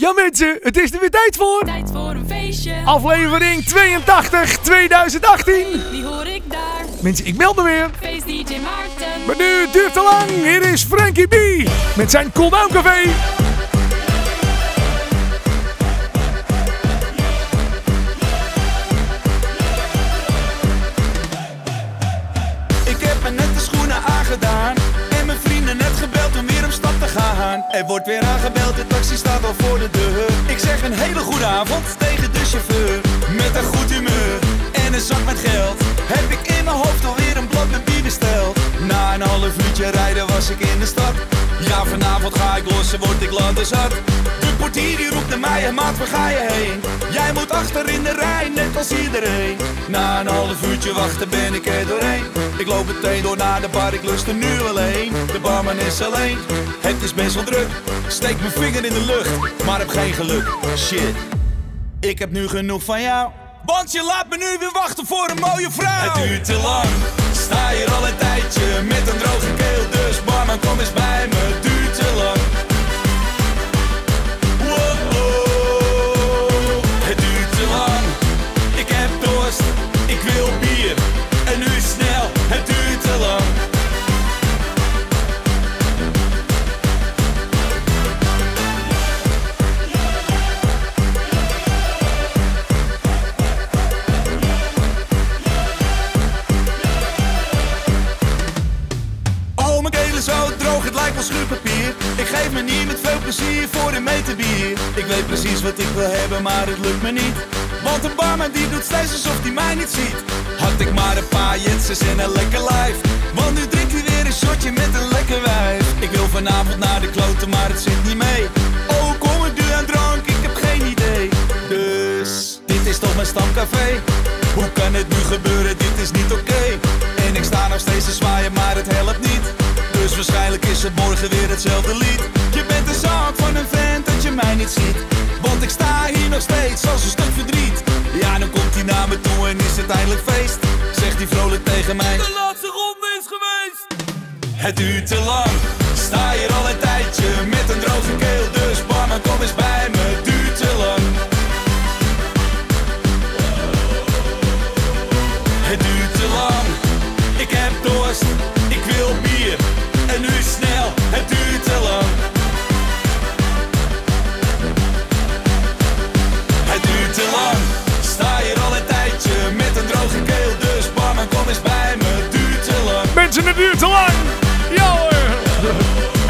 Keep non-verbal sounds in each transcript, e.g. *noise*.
Ja mensen, het is er weer tijd voor. Tijd voor een feestje. Aflevering 82 2018. Wie hoor ik daar? Mensen, ik meld me weer. Feest DJ Maarten. Maar nu het duurt te lang. Hier is Frankie B. Met zijn Cool Down Café. Er wordt weer aangebeld, de taxi staat al voor de deur. Ik zeg een hele goede avond tegen de chauffeur. Met een goed humeur en een zak met geld Heb ik in mijn hoofd alweer een blad met bier besteld. Na een half uurtje rijden was ik in de stad. Ja, vanavond ga ik los en word ik zat. Portier die roept naar mij en maat, waar ga je heen? Jij moet achter in de rij, net als iedereen. Na een half uurtje wachten ben ik er doorheen. Ik loop meteen door naar de bar, ik lust er nu alleen. De barman is alleen, het is best wel druk. Steek mijn vinger in de lucht, maar heb geen geluk. Shit, ik heb nu genoeg van jou want je laat me nu weer wachten voor een mooie vrouw. Het duurt te lang, sta hier al een tijdje Met een droge keel, dus barman kom eens bij me schuurpapier. Ik geef me niet met veel plezier voor een meter bier. Ik weet precies wat ik wil hebben, maar het lukt me niet. Want de barman die doet steeds alsof hij mij niet ziet. Had ik maar een paar jetsers en een lekker lijf. Want nu drinkt hij weer een shotje met een lekker wijf. Ik wil vanavond naar de kloten, maar het zit niet mee. Oh, kom ik nu aan drank, ik heb geen idee. Dus, dit is toch mijn stamcafé? Hoe kan het nu gebeuren, dit is niet oké. En ik sta nog steeds te zwaaien, maar het helpt niet. Dus waarschijnlijk is het morgen weer hetzelfde lied. Je bent de zaak van een vent dat je mij niet ziet. Want ik sta hier nog steeds als een stuk verdriet. Ja, dan komt hij naar me toe en is het eindelijk feest. Zegt hij vrolijk tegen mij. De laatste ronde is geweest. Het duurt te lang,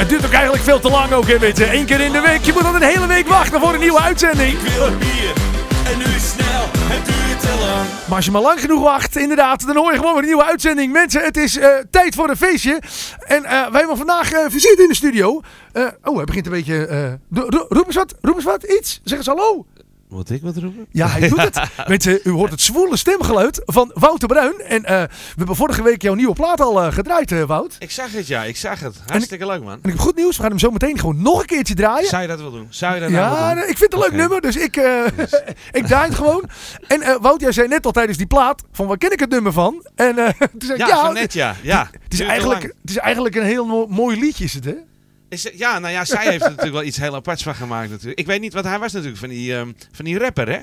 Het duurt ook eigenlijk veel te lang ook, hè, weet je. Eén keer in de week. Je moet dan een hele week wachten voor een nieuwe uitzending. Ik wil bier, en nu snel, het duurt te lang. Maar als je maar lang genoeg wacht, inderdaad, dan hoor je gewoon weer een nieuwe uitzending. Mensen, het is eh, tijd voor een feestje. En eh, wij hebben vandaag eh visite in de studio. Eh, oh, hij begint een beetje... eh, roep eens wat, roep eens wat, iets. Zeg eens hallo. Moet ik wat roepen? Ja, hij doet het. *laughs* Mensen, u hoort het zwoele stemgeluid van Wouter Bruin. En eh, we hebben vorige week jouw nieuwe plaat al eh, gedraaid, eh, Wout. Ik zag het, ja. Ik zag het. Hartstikke leuk, man. En ik heb goed nieuws, we gaan hem zo meteen gewoon nog een keertje draaien. Zou je dat wel doen? Zou je dat nou Ja, wel doen? ik vind het een leuk nummer, dus ik, eh *laughs* ik draai het gewoon. En eh Wout, jij zei net al tijdens die plaat, van waar ken ik het nummer van? En eh *laughs* toen zei ik, Ja, ja, van net, ja. ja. het, is eigenlijk, lang. het is eigenlijk een heel mo- mooi liedje, is het hè? Is ja, nou ja, zij heeft er natuurlijk wel iets heel aparts van gemaakt natuurlijk. Ik weet niet, want hij was natuurlijk van die, ehm, van die rapper, hè?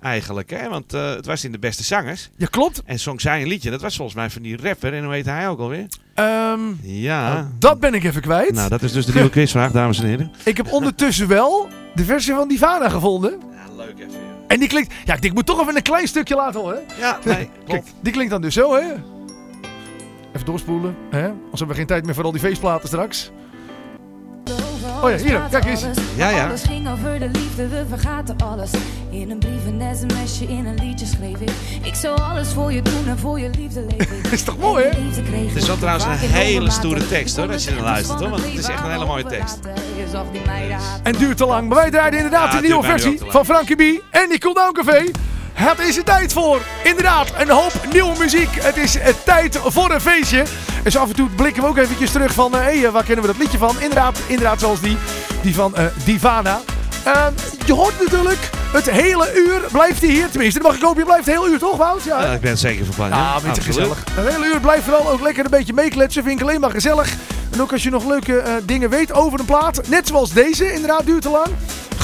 Eigenlijk, hè? Want eh, het was in de beste zangers. Ja, klopt. En zong zij een liedje. Dat was volgens mij van die rapper. En hoe heet hij ook alweer? Ehm, Ja. dat ben ik even kwijt. Nou, dat is dus de nieuwe quizvraag, dames en heren. Ik heb ondertussen wel de versie van Divana gevonden. Ja, leuk even. En die klinkt... Ja, ik moet toch even een klein stukje laten horen. Ja, nee, Kijk, klopt. die klinkt dan dus zo, hè? Even doorspoelen, hè? Anders hebben we geen tijd meer voor al die feestplaten straks. Oh ja, hier, kijk eens. Ja, ja. Alles ging over de liefde, we vergaten alles. In een brief, een sms'je, in een liedje schreef ik. Ik zou alles voor je doen en voor je liefde leven. *laughs* Is toch mooi, hè? Het is wel trouwens een hele stoere tekst, hoor, als je naar luistert, hoor, want het is echt een hele mooie tekst. Meiden En duurt te lang. Maar wij draaien inderdaad Ja, de nieuwe versie van Frankie B. En die Cool Down Café. Het is er tijd voor. Inderdaad, een hoop nieuwe muziek. Het is eh, tijd voor een feestje. En zo af en toe blikken we ook eventjes terug van... Hé, hey, waar kennen we dat liedje van? Inderdaad, inderdaad zoals die, die van eh, Divana. Je hoort natuurlijk, het hele uur blijft hij hier. Tenminste, mag ik hopen. Je blijft het hele uur, toch Wout? Ja, Ja, ik ben het zeker van plan. ja, Ja, beetje gezellig. Een hele uur blijft vooral ook lekker een beetje meekletsen. Vind ik alleen maar gezellig. En ook als je nog leuke eh, dingen weet over een plaat. Net zoals deze, inderdaad, duurt te lang.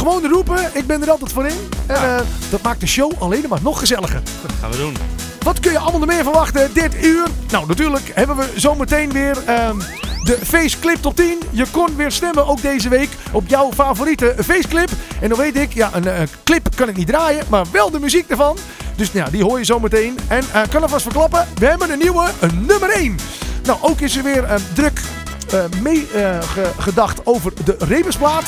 Gewoon roepen. Ik ben er altijd voor in. En eh, dat maakt de show alleen maar nog gezelliger. Gaan we doen. Wat kun je allemaal nog meer verwachten dit uur? Nou, natuurlijk hebben we zometeen weer ehm, de feestclip top 10. Je kon weer stemmen ook deze week op jouw favoriete feestclip. En dan weet ik, ja, een eh, clip kan ik niet draaien, maar wel de muziek ervan. Dus nou ja, die hoor je zometeen. En eh kan alvast verklappen, we hebben een nieuwe een nummer 1. Nou, ook is er weer druk eh, mee eh, ge- gedacht over de Rebusplaat.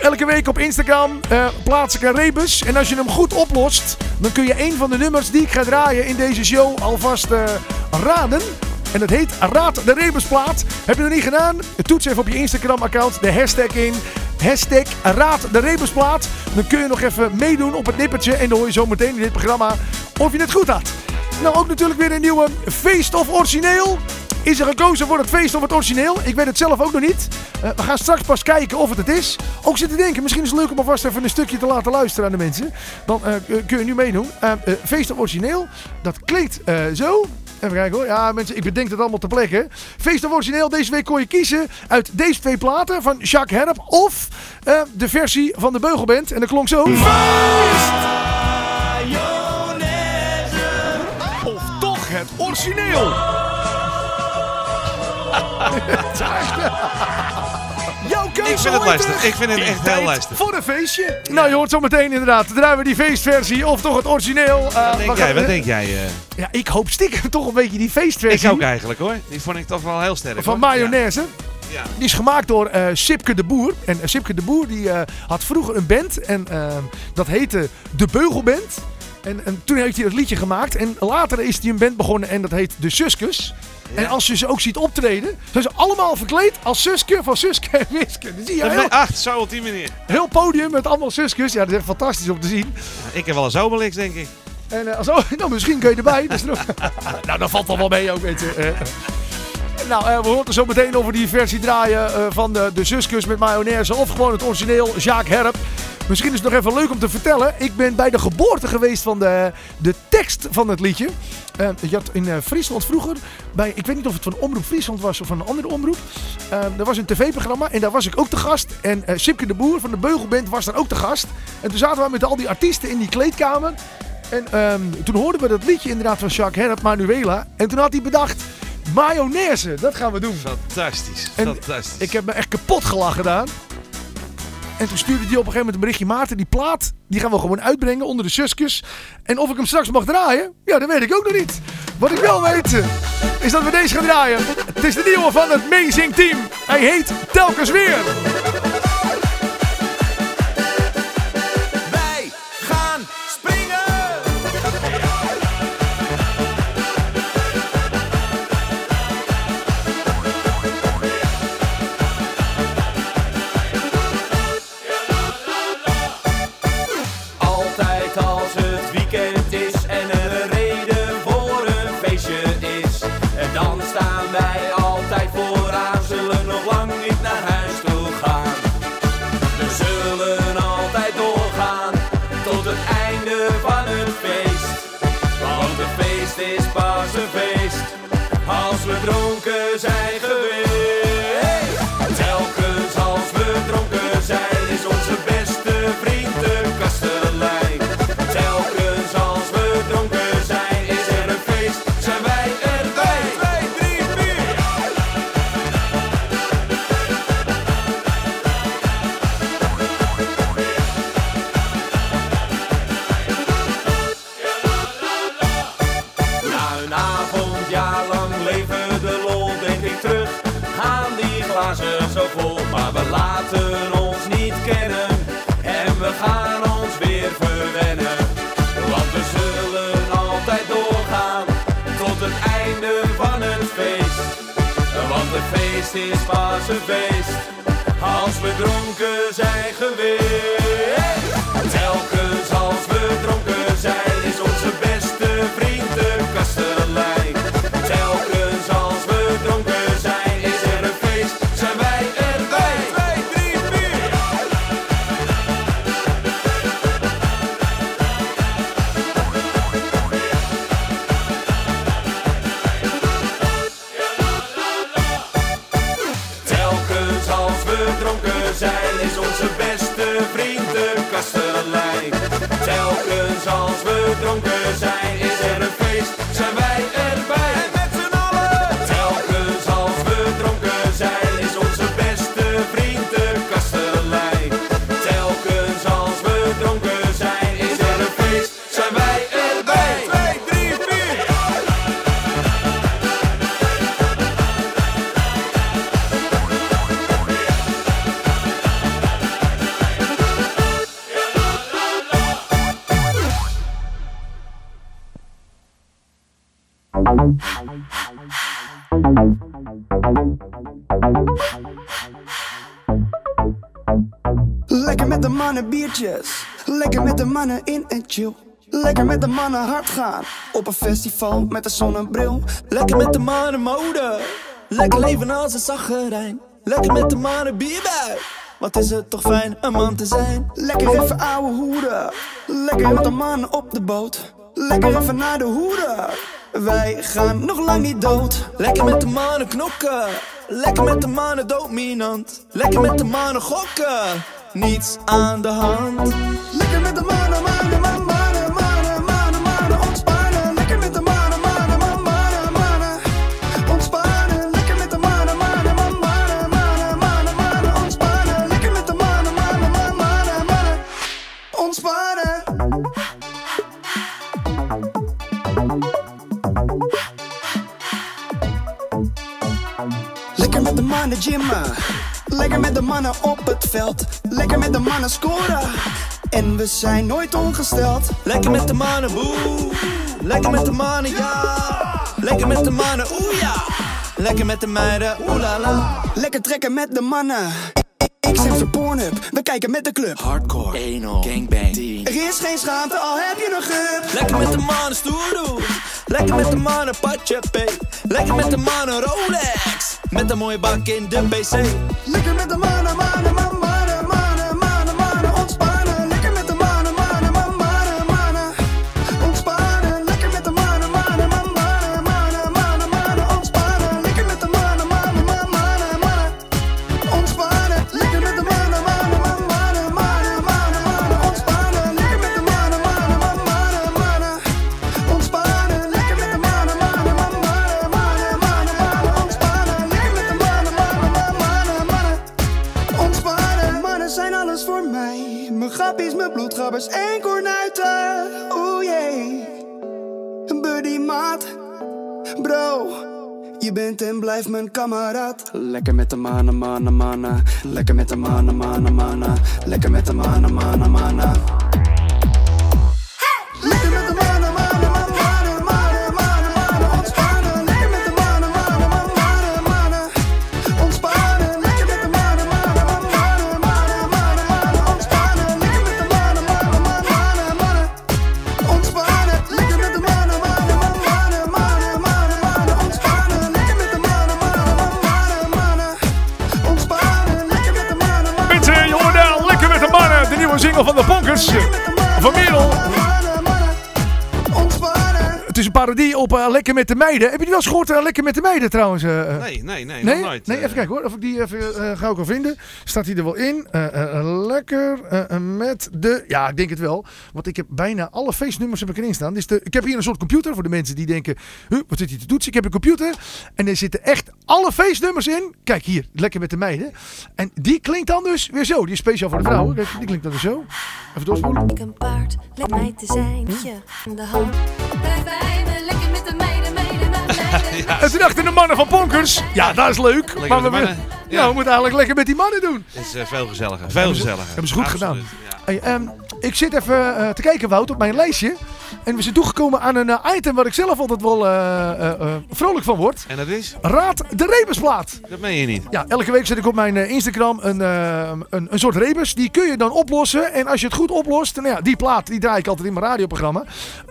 Elke week op Instagram eh, plaats ik een rebus. En als je hem goed oplost, dan kun je een van de nummers die ik ga draaien in deze show alvast eh, raden. En dat heet Raad de Rebusplaat. Heb je dat niet gedaan? Toets even op je Instagram-account de hashtag in. Hashtag Raad de Rebusplaat. Dan kun je nog even meedoen op het nippertje. En dan hoor je zo meteen in dit programma of je het goed had. Nou, ook natuurlijk weer een nieuwe Feest of Origineel. Is er gekozen voor het feest of het origineel? Ik weet het zelf ook nog niet. Eh, we gaan straks pas kijken of het het is. Ook zitten denken, misschien is het leuk om alvast even een stukje te laten luisteren aan de mensen. Dan eh, kun je nu meedoen. Eh, feest of origineel, dat klinkt eh, zo. Even kijken hoor. Ja, mensen, ik bedenk het allemaal ter plekke. Feest of origineel, deze week kon je kiezen uit deze twee platen van Jacques Herp. Of eh, de versie van de Beugelband. En dat klonk zo. Of toch het origineel. *laughs* Jouw keuze Ik vind het lastig. Ik vind het echt heel lastig. Voor een feestje. Nou, je hoort zo meteen inderdaad. Draaien we die feestversie of toch het origineel. Eh, Wat we denk jij? Wat denk jij? eh? Ja, ik hoop stiekem toch een beetje die feestversie. Ik ook eigenlijk hoor. Die vond ik toch wel heel sterk. Van hoor. mayonaise. Ja. Die is gemaakt door eh Sipke de Boer. En uh, Sipke de Boer die, eh, had vroeger een band. En eh, dat heette De Beugelband. En, en toen heeft hij dat liedje gemaakt. En later is hij een band begonnen en dat heet De Suskus. En als je ze ook ziet optreden, zijn ze allemaal verkleed als Suske van Suske en Wiske. Dan zie je heel, Ach, zo op die manier. heel podium met allemaal Suskus. Ja, dat is echt fantastisch om te zien. Ik heb wel een Obelix, denk ik. En eh, als, oh, *laughs* nou, misschien kun je erbij. Dus nog, *laughs* nou, dat valt wel wel mee ook, weet je. Nou, eh, we horen zo meteen over die versie draaien eh, van de, de Zuskus met mayonaise. Of gewoon het origineel Jacques Herp. Misschien is het nog even leuk om te vertellen. Ik ben bij de geboorte geweest van de, de tekst van het liedje. Eh, je had in Friesland vroeger, bij, ik weet niet of het van Omroep Friesland was of van een andere omroep. Eh, er was een tv-programma en daar was ik ook te gast. En Sipke de Boer van de Beugelband was daar ook te gast. En toen zaten we met al die artiesten in die kleedkamer. En ehm, toen hoorden we dat liedje inderdaad van Jacques Herp, Manuela. En toen had hij bedacht, mayonaise, dat gaan we doen. Fantastisch. En Fantastisch. Ik heb me echt kapot gelachen gedaan. En toen stuurde hij op een gegeven moment een berichtje. Maarten, die plaat, die gaan we gewoon uitbrengen onder de suskus. En of ik hem straks mag draaien, ja, dat weet ik ook nog niet. Wat ik wel weet, eh, is dat we deze gaan draaien. Het is de nieuwe van het Amazing Team. Hij heet Telkens Weer. In en chill. Lekker met de mannen hard gaan. Op een festival met een zonnebril. Lekker met de mannen mode. Lekker leven als een zaggerijn. Lekker met de mannen bierbui. Wat is het toch fijn een man te zijn. Lekker even ouwe hoeren. Lekker met de mannen op de boot. Lekker even naar de hoeren. Wij gaan nog lang niet dood. Lekker met de mannen knokken. Lekker met de mannen dominant. Lekker met de mannen gokken. Niets aan de hand. Lekker met de mannen, mannen, mannen, mannen, mannen, mannen, mannen, ontspannen. Lekker met de mannen, mannen, mannen, mannen, mannen, ontspannen. Lekker met de mannen, mannen, mannen, mannen, mannen, mannen, mannen, ontspannen. Lekker met de mannen, mannen, mannen, mannen, mannen, ontspannen. Lekker met de mannen gymmen. Lekker met de mannen op het veld. Lekker met de mannen scoren. En we zijn nooit ongesteld. Lekker met de mannen boe. Lekker met de mannen ja. Lekker met de mannen oeh ja. Lekker met de meiden oeh la la. Lekker trekken met de mannen. Ik zet voor Pornhub. We kijken met de club. Hardcore. Anal. Gangbang. Er is geen schaamte, al heb je een gup. Lekker met de mannen stoer doen. Lekker met de mannen patje P. Lekker met de mannen Rolex. Met een mooie bak in de PC. Lekker met de mannen, mannen, mannen, mannen, en blijft mijn kameraad. Lekker met de mannen, mannen, mannen. Lekker met de mannen, mannen, mannen. Lekker met de mannen, mannen, mannen. Van de een parodie op eh, Lekker met de Meiden. Heb je die wel eens gehoord, eh, Lekker met de Meiden trouwens? eh? Nee, nee, nee, Nee, nog nooit. nee even kijken hoor. Of ik die even ga ik al vinden. Staat hij er wel in? Lekker met de. Ja, ik denk het wel. Want ik heb bijna alle feestnummers heb ik erin staan. Dus de, ik heb hier een soort computer voor de mensen die denken: huh, wat zit hier te toetsen? Ik heb een computer en er zitten echt alle feestnummers in. Kijk hier, lekker met de meiden. En die klinkt dan dus weer zo. Die is speciaal voor de vrouwen. Kijk, die klinkt dan weer zo. Even doorspoelen. Ik een paard, lekker mij te zijn. Je in de hand. En toen dachten de mannen van Bonkers: ja, dat is leuk. Lekker maar we, de mannen. ja. we moeten eigenlijk lekker met die mannen doen. Het is eh, veel gezelliger. Veel gezelliger. hebben ze goed gedaan. Absoluut, ja. Hey, ehm, ik zit even eh, te kijken, Wout, op mijn lijstje. En we zijn toegekomen aan een eh, item waar ik zelf altijd wel eh, vrolijk van word. En dat is? Raad de rebusplaat. Dat meen je niet. Ja, elke week zet ik op mijn Instagram een, een, een soort rebus. Die kun je dan oplossen. En als je het goed oplost, nou ja, die plaat die draai ik altijd in mijn radioprogramma.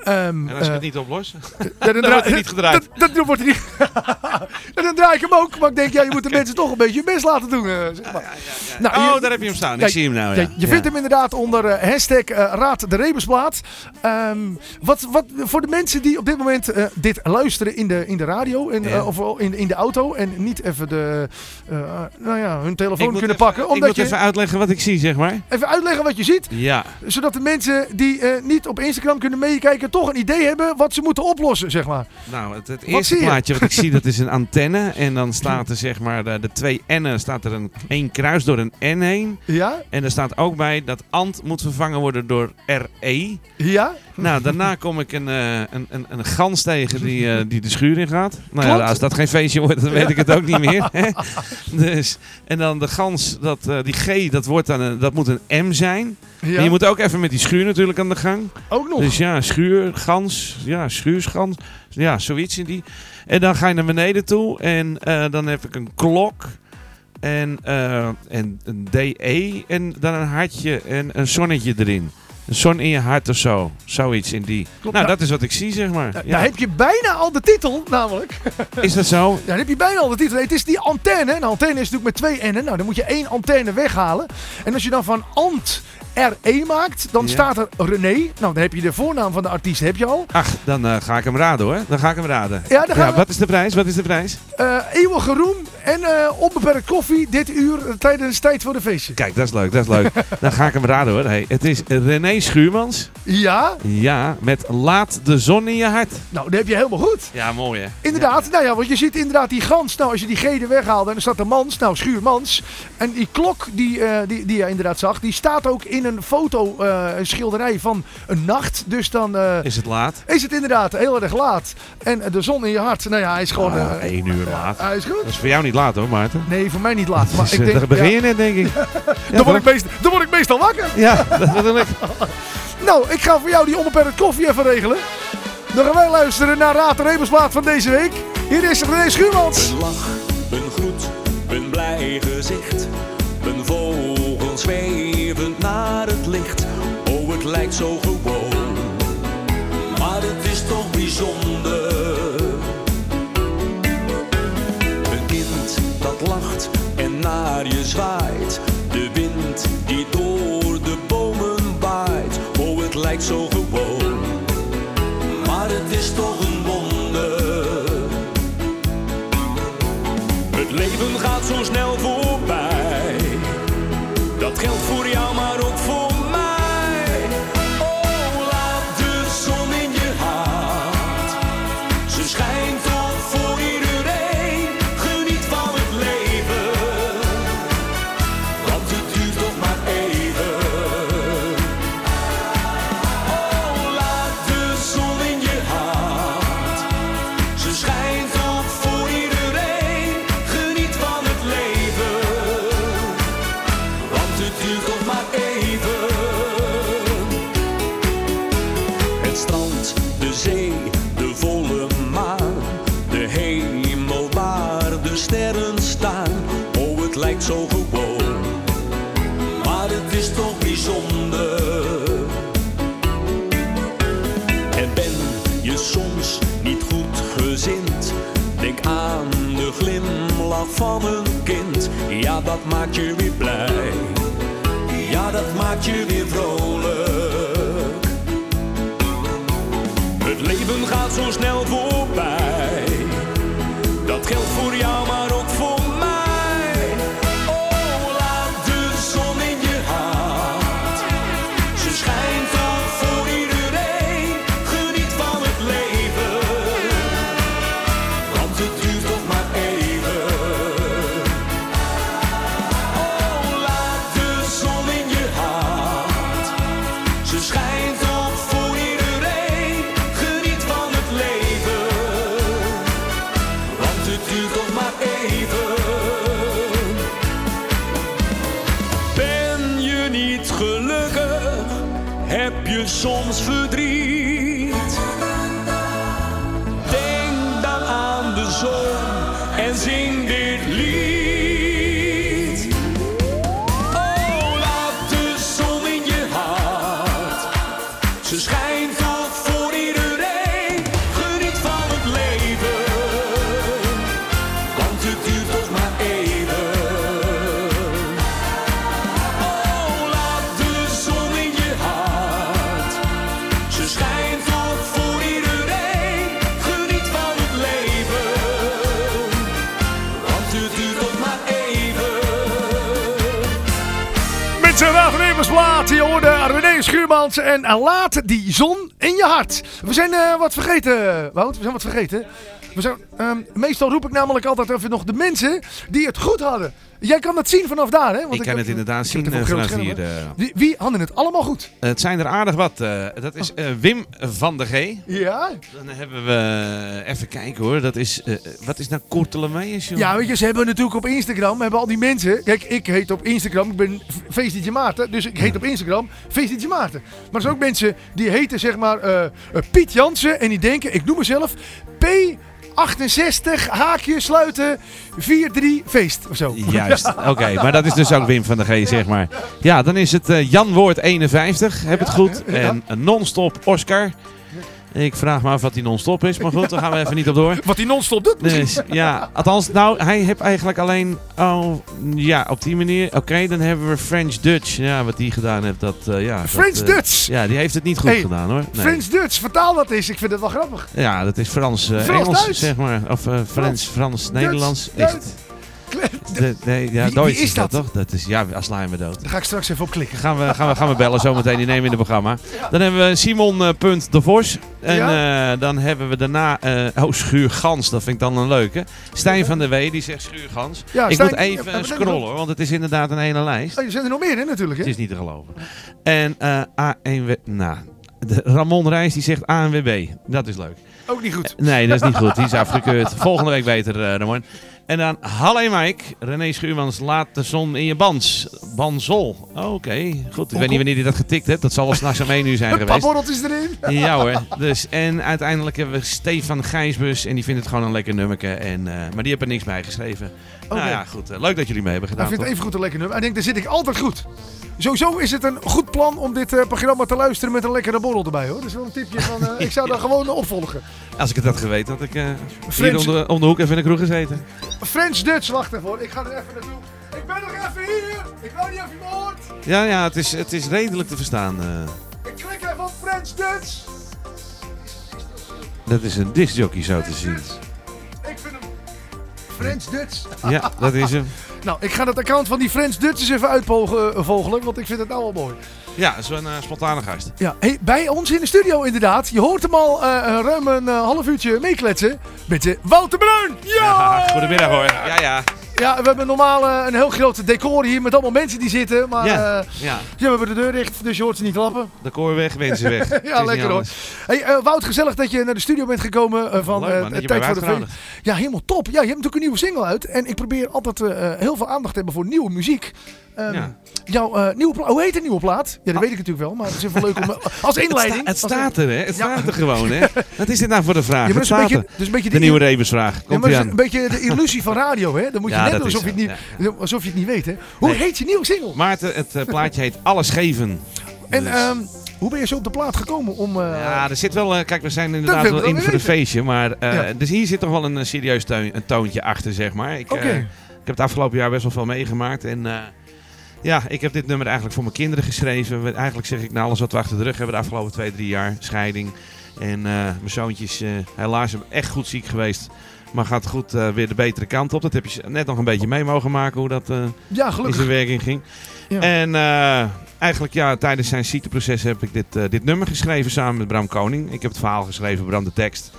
Ehm, En als ik eh, het niet oplos? ja, *laughs* *laughs* dan, wordt hij niet gedraaid. Dat, dat, dan wordt hij niet. en *laughs* dan draai ik hem ook. Maar ik denk, ja, je moet de mensen toch een beetje hun best laten doen. zeg maar. Nou, oh, je- daar heb je hem staan. Ik zie hem nou, je vindt hem inderdaad onder eh, hashtag eh, Raad de Rebusplaat. Ehm, Wat, wat voor de mensen die op dit moment eh, dit luisteren in de, in de radio en, eh, of in, in de auto en niet even de, nou ja, hun Ik telefoon kunnen even- pakken. Ik Omdat moet je even uitleggen wat ik zie, zeg maar. even uitleggen wat je ziet. Ja. Zodat de mensen die niet op Instagram kunnen meekijken toch een idee hebben wat ze moeten oplossen, zeg maar. Nou, het, het Wat eerste je? plaatje wat ik zie, dat is een *laughs* antenne. En dan staat er zeg maar de, de twee N'en, staat er een één kruis door een N heen. Ja? En er staat ook bij dat ant moet vervangen worden door RE. Ja? Nou, daarna kom ik een, eh, een, een, een gans tegen die, eh, die de schuur in gaat. Nou ja, als dat geen feestje wordt, dan weet ik het ook niet meer. Hè? *laughs* Dus, en dan de gans, dat, eh, die G, dat, wordt dan een, dat moet een M zijn. Ja? En je moet ook even met die schuur natuurlijk aan de gang. Ook nog. Dus ja, schuur, gans, ja, schuurschans, ja, zoiets in die. En dan ga je naar beneden toe en dan heb ik een klok en, eh, en een DE en dan een hartje en een zonnetje erin. Een zon in je hart of zo, zoiets in die. Klopt. nou, dat is wat ik zie, zeg maar. Ja. Dan heb je bijna al de titel, namelijk. Is dat zo? *laughs* Ja, dan heb je bijna al de titel. Het is die antenne. Een antenne is natuurlijk met twee N'en. Nou, dan moet je één antenne weghalen. En als je dan van Ant RE maakt, dan Ja. staat er René. Nou, dan heb je de voornaam van de artiest, heb je al. Ach, dan eh, ga ik hem raden hoor. Dan ga ik hem raden. Ja, dan gaan we. wat is de prijs? Wat is de prijs? Eh, eeuwige roem en eh, onbeperkt koffie dit uur eh, tijdens tijd voor de feestje. Kijk, dat is leuk, dat is leuk. *laughs* dan ga ik hem raden hoor. Hey, het is René Schuurmans. Ja, Ja, met Laat de zon in je hart. nou, dat heb je helemaal goed. Ja, mooi hè. Inderdaad, nou ja, want je ziet inderdaad die gans. Nou, als je die G er weghaalt, dan staat er mans, nou schuurmans. En die klok die, eh, die, die je inderdaad zag, die staat ook in een foto, een schilderij van een nacht. Dus dan Is het laat? is het inderdaad heel erg laat. En de zon in je hart, nou ja, hij is gewoon... Ah, één uur laat. hij is goed. Dat is voor jou niet laat hoor, Maarten. Nee, voor mij niet laat. Maar Dus, ik denk, daar begin ja, je net, denk ik. *laughs* Ja, dan, word ik toch? meest, dan word ik meestal wakker. Ja, dat bedoel ik. *laughs* Nou, ik ga voor jou die onbeperkt koffie even regelen. Dan gaan wij luisteren naar Raad de Rebelsplaat van deze week. Hier is René Schuurmans. Een lach, een groet, een blij gezicht. Een vogel zwevend naar het licht. Oh, het lijkt zo gewoon. Je zwaait. De wind die door de bomen waait. Oh, het lijkt zo gewoon. Maar het is toch een wonder. Het leven gaat zo snel voorbij. Dat geldt voor jou, maar dat maakt je weer blij. Ja, dat maakt je weer vrolijk. Het leven gaat zo snel voorbij. Soms verdriet? En laat die zon in je hart. We zijn eh, wat vergeten, Wout. We zijn wat vergeten. We zijn, ehm, meestal roep ik namelijk altijd even nog de mensen die het goed hadden. Jij kan dat zien vanaf daar, hè? Want Ik kan het inderdaad ik zien eh, vanaf hier. eh. Wie, wie hadden het allemaal goed? Het zijn er aardig wat. eh, dat is eh, Wim van der G. Ja? Dan hebben we, eh, even kijken hoor, dat is, eh, wat is nou Kortelemeijers, joh? Ja, weet je, ze hebben natuurlijk op Instagram, hebben al die mensen... Kijk, ik heet op Instagram, ik ben Feestdietje Maarten, dus ik heet op Instagram Feestdietje Maarten. Maar er zijn ook mensen die heten zeg maar eh, eh, Piet Jansen en die denken, ik noem mezelf P68, haakje, sluiten, 4-3, feest of zo. Juist, *laughs* oké, maar dat is dus ook Wim van der G, zeg maar. Ja, dan is het eh, Jan Woord 51, heb het goed. En een non-stop Oscar. Ik vraag me af wat die non-stop is, maar goed, daar gaan we even niet op door. *laughs* Wat die non-stop doet misschien. Dus ja, althans, nou, hij heeft eigenlijk alleen. Oh, ja, op die manier. Oké, dan hebben we French Dutch. Ja, wat die gedaan heeft, dat. eh, ja, dat, French eh, Dutch. Ja, die heeft het niet goed Hey, gedaan hoor. Nee. French Dutch, vertaal dat eens. Ik vind het wel grappig. Ja, dat is Frans, eh, Frans, zeg maar. Of eh, Frans, Frans, Nederlands. Duits. Echt. De, nee, ja, Wie- wie is dat, dat? toch? Dat is, ja, als slaan we dood. Daar ga ik straks even op klikken. Gaan we, gaan we, gaan we bellen zometeen, die nemen we in het programma. Dan hebben we Simon eh, Punt de Vos. En eh, dan hebben we daarna, eh oh Schuurgans, dat vind ik dan een leuke. Stijn van der Wee, die zegt Schuurgans. Ja, ik Stijn- moet ja, even scrollen hoor, want het is inderdaad een hele lijst. Oh, er zijn er nog meer, hè, natuurlijk. Hè? Het is niet te geloven. En eh A1W, nou, Ramon Reis die zegt ANWB. Dat is leuk. Ook niet goed. Nee, dat is niet goed. Die is afgekeurd. *laughs* Volgende week beter, Ramon. En dan Halle Mike. René Schuurmans, laat de zon in je bans. Bansol. Oké, goed. Ik weet niet wanneer hij dat getikt heeft. Dat zal wel s'nachts om 1 uur zijn *laughs* Een geweest. borreltjes erin. *laughs* Ja hoor. Dus, en uiteindelijk hebben we Stefan Gijsbus. En die vindt het gewoon een lekker nummerke. En, eh, maar die heeft er niks bij geschreven. Nou ja, goed. eh, leuk dat jullie mee hebben gedaan. vindt het toch? even goed een lekker nummer. Hij denkt, daar zit ik altijd goed. Sowieso is het een goed plan om dit eh, programma te luisteren met een lekkere borrel erbij hoor. Dat is wel een tipje van, eh, *laughs* ik zou daar gewoon opvolgen. Als ik het had geweten, had ik hier French- om de, om de hoek even in de kroeg gezeten. French Dutch, wacht even hoor. Ik ga er even naartoe. Ik ben nog even hier. Ik weet niet of je me hoort. Ja, ja, het is, het is redelijk te verstaan. Ik klik even op French Dutch. dat is een discjockey zo te zien. Ik vind French Dutch. Ja, dat is hem. *laughs* Nou, ik ga het account van die French Dutch eens even uitvogelen, want ik vind het nou wel mooi. Ja, zo'n eh, spontane gast. Ja, hey, bij ons in de studio inderdaad. Je hoort hem al eh, een ruim een eh, half uurtje meekletsen met eh, Wouter Bruin. Ja! Goedemiddag hoor. Ja, ja. Ja, we hebben normaal eh, een heel groot decor hier met allemaal mensen die zitten. Maar Ja, ja. ja. ja, we hebben de deur dicht, dus je hoort ze niet klappen. De koor weg, mensen weg. *laughs* Ja, lekker hoor. Hey, eh, Wout, gezellig dat je naar de studio bent gekomen van Leuk, man, Tijd voor de Feest. Ja, helemaal top. Ja, je hebt natuurlijk een nieuwe single uit. En ik probeer altijd heel veel aandacht te hebben voor nieuwe muziek. Ehm, Ja. Jouw eh, nieuwe plaat, hoe heet de nieuwe plaat? Ja, dat weet ik natuurlijk wel, maar het is even leuk om... eh, als inleiding. *laughs* Het, sta- het als- staat er, hè? Het Ja. staat er gewoon, hè? *laughs* Wat is dit nou voor de vraag? Ja, het staat beetje, is een beetje De nieuwe Rebusvraag. Ja, Komt maar aan. een beetje de illusie van radio, hè? Dan moet je Ja, net doen alsof je, het niet, alsof je het niet weet, hè? Hoe Nee. heet je nieuwe single? Maarten, het eh, plaatje heet Alles Geven. En Dus- ehm, hoe ben je zo op de plaat gekomen om... Ja, er zit wel... kijk, we zijn inderdaad wel we in voor een feestje. Maar, Ja. dus hier zit toch wel een serieus toontje achter, zeg maar. Ik, Oké. ik heb het afgelopen jaar best wel veel meegemaakt. En ja, ik heb dit nummer eigenlijk voor mijn kinderen geschreven. Eigenlijk zeg ik, nou, alles wat we achter de rug hebben de afgelopen twee, drie jaar. Scheiding. En eh, mijn zoontje is eh, helaas echt goed ziek geweest. Maar gaat goed eh, weer de betere kant op. Dat heb je net nog een beetje mee mogen maken hoe dat ja, in zijn werking ging. Ja. En eigenlijk ja, tijdens zijn ziekteproces heb ik dit, dit nummer geschreven samen met Bram Koning. Ik heb het verhaal geschreven, Bram de tekst.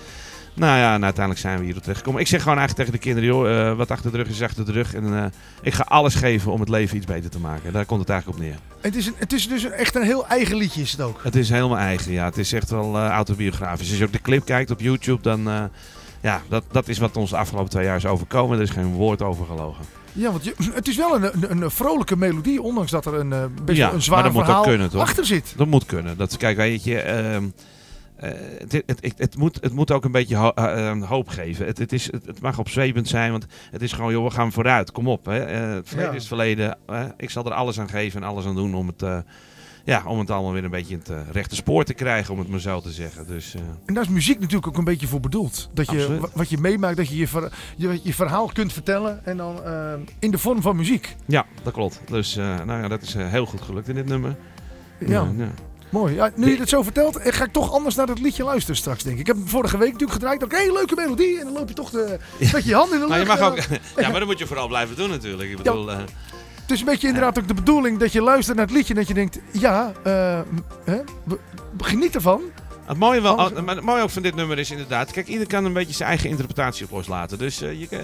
Nou ja, en uiteindelijk zijn we hier terecht gekomen. Ik zeg gewoon eigenlijk tegen de kinderen, joh, eh, wat achter de rug is achter de rug. En eh, ik ga alles geven om het leven iets beter te maken. Daar komt het eigenlijk op neer. Het is, een, het is dus een- echt een heel eigen liedje is het ook. Het is helemaal eigen, ja. Het is echt wel eh, autobiografisch. Als je ook de clip kijkt op YouTube, dan... ja, dat, dat is wat ons de afgelopen twee jaar is overkomen. Er is geen woord over gelogen. Ja, want je, het is wel een, een, een vrolijke melodie, ondanks dat er een, best Ja, een zwaar verhaal kunnen, achter zit. Dat moet kunnen. Dat, kijk, weet je, ehm, eh, het, het, het, moet, het moet ook een beetje ho- eh, eh, hoop geven. Het, het, is, het, mag opzwepend zijn, want het is gewoon, joh, we gaan vooruit. Kom op. Hè. Het verleden Ja. is het verleden. Ik zal er alles aan geven en alles aan doen om het, ja, om het allemaal weer een beetje in het rechte spoor te krijgen, om het maar zo te zeggen. Dus En daar is muziek natuurlijk ook een beetje voor bedoeld. Dat je, Absoluut. wat je meemaakt, dat je je, ver- je je verhaal kunt vertellen. En dan in de vorm van muziek. ja, dat klopt. Dus nou ja, dat is heel goed gelukt in dit nummer. Ja, ja. Mooi. Ja, nu je het zo vertelt, eh, ga ik toch anders naar dat liedje luisteren straks, denk ik. Ik heb hem vorige week natuurlijk gedraaid. Oké, leuke melodie. En dan loop je toch de, met je hand in de lucht. Maar je mag en ook, *laughs* ja, maar dat moet je vooral blijven doen natuurlijk. Ik bedoel, eh, Het is een beetje inderdaad ook de bedoeling dat je luistert naar het liedje en dat je denkt, ja, eh, hè, geniet ervan. Het mooie, wel, maar het mooie ook van dit nummer is inderdaad... Kijk, ieder kan een beetje zijn eigen interpretatie op loslaten. Dus eh, je, eh,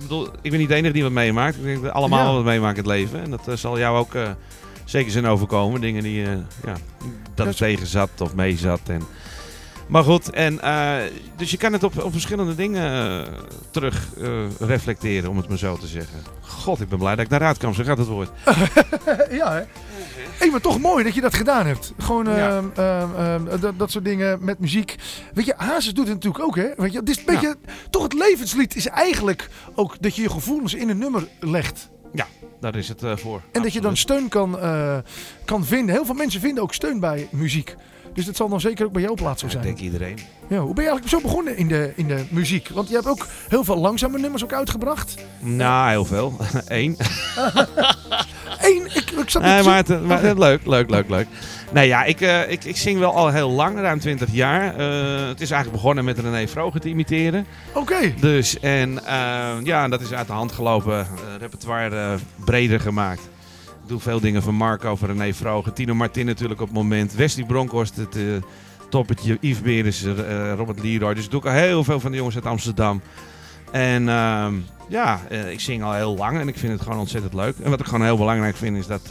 bedoel, ik ben niet de enige die wat meemaakt. Ik denk dat we allemaal Ja. wat meemaken in het leven. En dat eh, zal jou ook eh, zeker zijn overkomen. Dingen die, eh, ja, dat het tegen zat of mee zat. En, maar goed, en, eh, dus je kan het op, op verschillende dingen eh, terug reflecteren, om het maar zo te zeggen. God, ik ben blij dat ik daaruit kwam. Zo gaat het woord. *laughs* ja, hè? Hey, maar toch mooi dat je dat gedaan hebt. Gewoon Ja. ehm, ehm, ehm, dat, soort dingen met muziek. Weet je, Hazes doet het natuurlijk ook, hè? Weet je, het is een beetje, toch het levenslied is eigenlijk ook dat je je gevoelens in een nummer legt. Daar is het eh, voor. En dat je dan steun kan, eh, kan vinden. Heel veel mensen vinden ook steun bij muziek. Dus dat zal dan zeker ook bij jou plaats zo Ja, ik zijn. denk iedereen. Ja, hoe ben je eigenlijk zo begonnen in de, in de muziek? Want je hebt ook heel veel langzame nummers ook uitgebracht. Nou, heel veel. *laughs* Eén. Eén, ik, ik zat Nee, het, maar het- leuk, leuk, leuk, leuk. Nee, ja, ik, eh, ik, ik zing wel al heel lang, ruim 20 jaar. Eh, het is eigenlijk begonnen met René Vroger te imiteren. Oké. Dus, en eh, ja, dat is uit de hand gelopen. repertoire breder gemaakt. Ik doe veel dingen van Marco, van René Vroger. Tino Martin natuurlijk op het moment. Wesley Bronkhorst, het toppetje. Yves Beres, Robert Leroy. Dus ik doe ook al heel veel van de jongens uit Amsterdam. En ehm, ja, ik zing al heel lang en ik vind het gewoon ontzettend leuk. En wat ik gewoon heel belangrijk vind is dat...